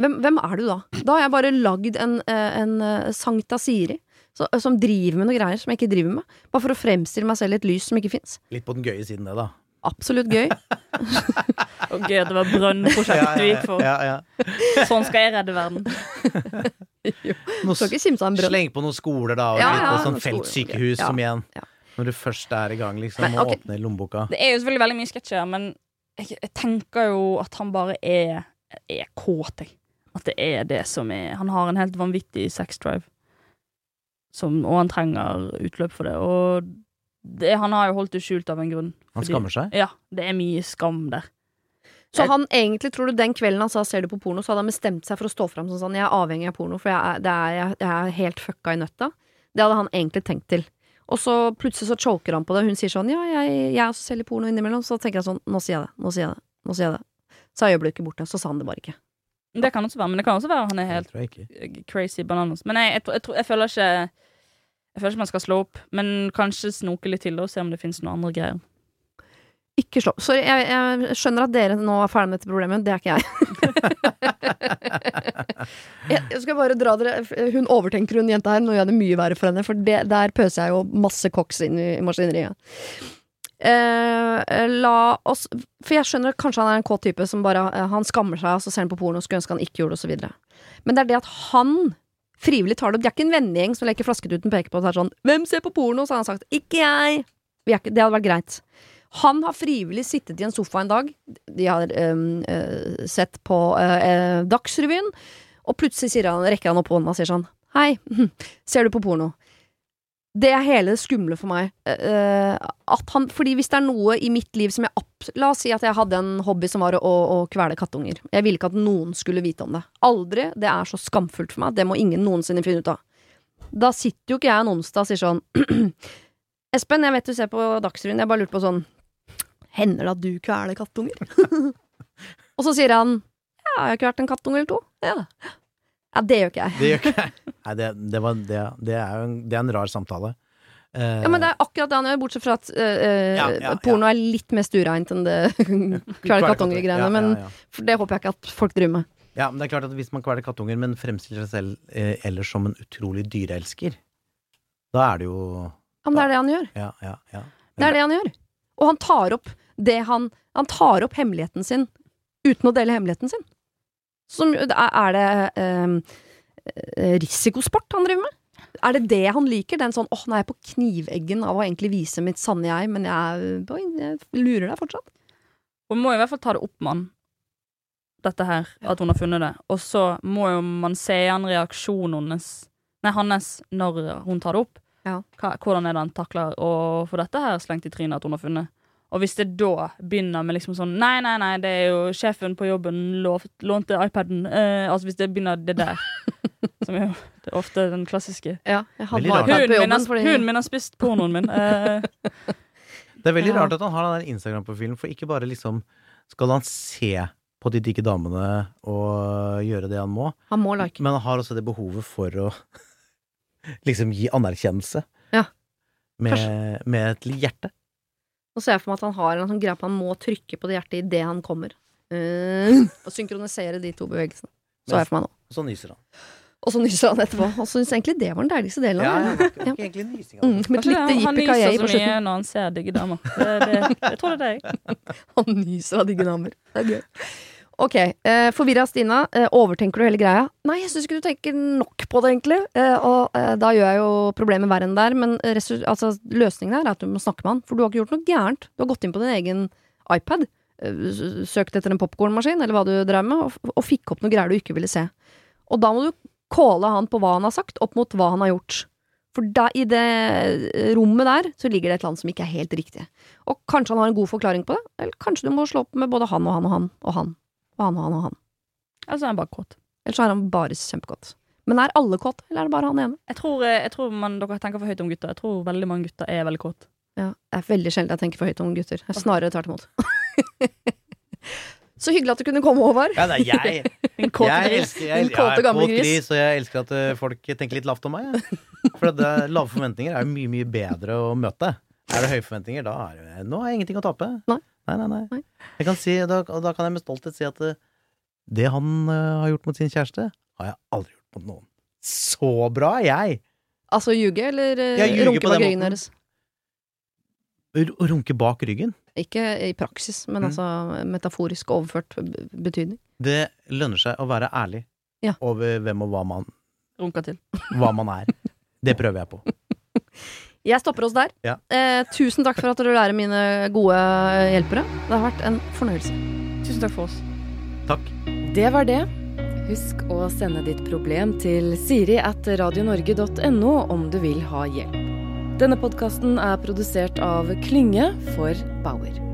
S1: Hvem, hvem er du da? Da har jeg bare lagd en, eh, en Sankta Siri så, som driver med noe greier som jeg ikke driver med. Bare for å fremstille meg selv i et lys som ikke fins.
S3: Litt på den gøye siden, det, da.
S1: Absolutt gøy.
S2: Og gøy at det var brønnprosjektet du gikk for.
S3: Ja, ja.
S2: Sånn skal jeg redde verden.
S3: jo,
S1: Skal ikke kimse av en brønn.
S3: Sleng på noen skoler, da, og
S1: Ja,
S3: litt
S1: ja,
S3: sånn
S1: noen skoler.
S3: feltsykehus
S1: Ja,
S3: som igjen.
S1: ja.
S3: Når du først er i gang, liksom,
S1: Men,
S3: og
S1: ok.
S3: åpner lommeboka.
S2: Det er jo selvfølgelig veldig mye sketsjer, men jeg, jeg tenker jo at han bare er, er kåt, jeg. At det er det som er Han har en helt vanvittig sexdrive. Som, og han trenger utløp for det. Og det, han har jo holdt det skjult av en grunn.
S3: Han
S2: fordi-
S3: skammer seg.
S2: Ja, det er mye skam der.
S1: Så han egentlig, tror du den kvelden han sa 'ser du på porno', så hadde han bestemt seg for å stå fram som sånn 'jeg er avhengig av porno, for jeg er, det er, jeg, jeg er helt fucka i nøtta'. Det hadde han egentlig tenkt til. Og så plutselig så choker han på det, og hun sier sånn 'ja, jeg, jeg også selger porno innimellom', så tenker jeg sånn 'nå sier jeg det, nå sier jeg det', nå sier jeg det. Så er øyeblikket borte, så sa han det bare ikke.
S2: Det kan også være, men det kan også være han er helt crazy bananas. Men jeg, jeg, tror- jeg, jeg føler ikke Jeg føler ikke man skal slå opp, men kanskje snoke litt til og se om det finnes noen andre greier.
S1: Ikke slå opp. Sorry, jeg, jeg skjønner at dere nå er ferdig med dette problemet. Det er ikke jeg. jeg, jeg skal bare dra dere Hun overtenker hun jenta her. Nå gjør jeg det mye verre for henne, for det, der pøser jeg jo masse koks inn i maskineriet. Eh, la oss For jeg skjønner at kanskje han er en kåt type som bare eh, Han skammer seg, og så ser han på porno og skulle ønske han ikke gjorde det, osv. Men det er det at han frivillig tar det opp. De er ikke en vennegjeng som leker flasketuten peker på og sier sånn 'Hvem ser på porno?' Så har han sagt 'Ikke jeg'. Det hadde vært greit. Han har frivillig sittet i en sofa en dag. De har um, uh, sett på uh, Dagsrevyen, og plutselig han, rekker han opp hånda og sier sånn Hei, ser du på porno? Det er hele det skumle for meg. Uh, at han, fordi hvis det er noe i mitt liv som jeg La oss si at jeg hadde en hobby som var å, å kvele kattunger. Jeg ville ikke at noen skulle vite om det. Aldri. Det er så skamfullt for meg. Det må ingen noensinne finne ut av. Da sitter jo ikke jeg en onsdag og sier sånn Espen, jeg vet du ser på Dagsrevyen. Jeg bare lurte på sånn Hender det at du kveler kattunger? og så sier han Ja, jeg har kvalt en kattunge eller to. Ja. Ja, det gjør ikke jeg.
S3: Det gjør ikke jeg. Nei, det, det, var, det, det, er jo en, det er en rar samtale. Uh,
S1: Ja, men det er akkurat det han gjør, bortsett fra at øh,
S3: Ja, ja,
S1: porno er litt mer stureint enn det kvele kattunger-greiene.
S3: ja,
S1: Men
S3: ja, ja.
S1: for det håper jeg ikke at folk driver med.
S3: ja, men det er klart at hvis man kveler kattunger, men fremstiller seg selv uh, ellers som en utrolig dyreelsker, da er det jo
S1: Ja, men det er det han gjør.
S3: Ja, ja, ja.
S1: Det er det han gjør. Og han tar opp det han Han tar opp hemmeligheten sin uten å dele hemmeligheten sin. Som er det ehm, eh, risikosport han driver med? Er det det han liker? Den sånn 'åh, nå er jeg på kniveggen av å egentlig vise mitt sanne jeg', men jeg, oi, jeg lurer deg fortsatt?
S2: Hun må i hvert fall ta det opp med han, dette her, at hun har funnet det. Og så må jo man se igjen reaksjonen hennes, nei, hans når hun tar det opp.
S1: Ja.
S2: Hva, hvordan er det han takler å få dette her slengt i trynet at hun har funnet? Og hvis det da begynner med liksom sånn Nei, nei, nei, det er jo sjefen på jobben lovt, lånte iPaden. Eh, altså hvis det begynner det der. som er jo det er ofte den klassiske.
S1: Ja,
S2: Hunden min, har-
S1: fordi
S2: hunden min har spist pornoen min. Eh,
S3: Det er veldig
S1: Ja.
S3: rart at han har den Instagram-profilen, for ikke bare liksom skal han se på de digge damene og gjøre det han må,
S1: han må like.
S3: men han har også det behovet for å liksom gi anerkjennelse.
S1: Ja.
S3: Med, med et hjerte.
S1: Nå ser jeg for meg at han har en sånn greie på han må trykke på det hjertet idet han kommer. Uh, og synkronisere de to bevegelsene. Så jeg for meg nå.
S3: Og så nyser han.
S1: Og så nyser han etterpå. Og så syns egentlig det var den deiligste delen av
S3: ja,
S1: det.
S3: Ja. egentlig nysing.
S1: Mm,
S3: altså.
S1: med et lite
S2: han nyser så mye når han ser digge damer. Det, det, jeg tror det er deg.
S1: Han nyser av digge damer. Det er gøy. Ok, eh, forvirra Stina. Eh, overtenker du hele greia? Nei, jeg syns ikke du tenker nok på det, egentlig. Eh, og eh, da gjør jeg jo problemet verre enn der. Men resu altså, løsningen er at du må snakke med han. For du har ikke gjort noe gærent. Du har gått inn på din egen iPad, eh, søkt etter en popkornmaskin, eller hva du drev med, og, og fikk opp noe greier du ikke ville se. Og da må du calle han på hva han har sagt, opp mot hva han har gjort. For da, i det rommet der så ligger det et eller som ikke er helt riktig. Og kanskje han har en god forklaring på det, eller kanskje du må slå opp med både han og han og han og han og han og han og han.
S2: Altså er han bare kåt.
S1: Eller så er han bare kjempekåt. Men er alle kåte, eller er det bare han ene?
S2: Jeg tror, eh, jeg tror man, dere tenker for høyt om gutter. Jeg tror veldig mange gutter er veldig kåte.
S1: Ja, det er veldig sjelden jeg tenker for høyt om gutter. Jeg er Snarere tvert imot. så hyggelig at du kunne komme, Håvard.
S3: Ja, det er jeg.
S2: Min kåte
S3: jeg
S2: gris.
S3: elsker, jeg,
S1: Din kåte
S3: jeg er
S1: gamle
S3: kåt
S1: gris.
S3: gris, og jeg elsker at eh, folk tenker litt lavt om meg. For det, lave forventninger er jo mye, mye bedre å møte. Er det høye forventninger, da er det Nå har jeg ingenting å tape.
S1: Nei.
S3: Nei, nei, nei. Jeg kan si, da, da kan jeg med stolthet si at det, Det han uh, har gjort mot sin kjæreste, har jeg aldri gjort mot noen. Så bra er jeg!
S1: Altså ljuge, eller uh, runke bak ryggen deres?
S3: Runke bak ryggen.
S1: Ikke i praksis, men
S3: Mm.
S1: altså metaforisk overført betydning.
S3: Det lønner seg å være ærlig
S1: Ja.
S3: over hvem og hva man,
S2: Runka til.
S3: hva man er. Det prøver jeg på.
S1: Jeg stopper oss der.
S3: Ja.
S1: Eh, tusen takk for at dere er mine gode hjelpere. Det har vært en fornøyelse.
S2: Tusen takk for oss.
S3: Takk.
S4: Det var det. Husk å sende ditt problem til siri at radionorge.no om du vil ha hjelp. Denne podkasten er produsert av Klynge for Bauer.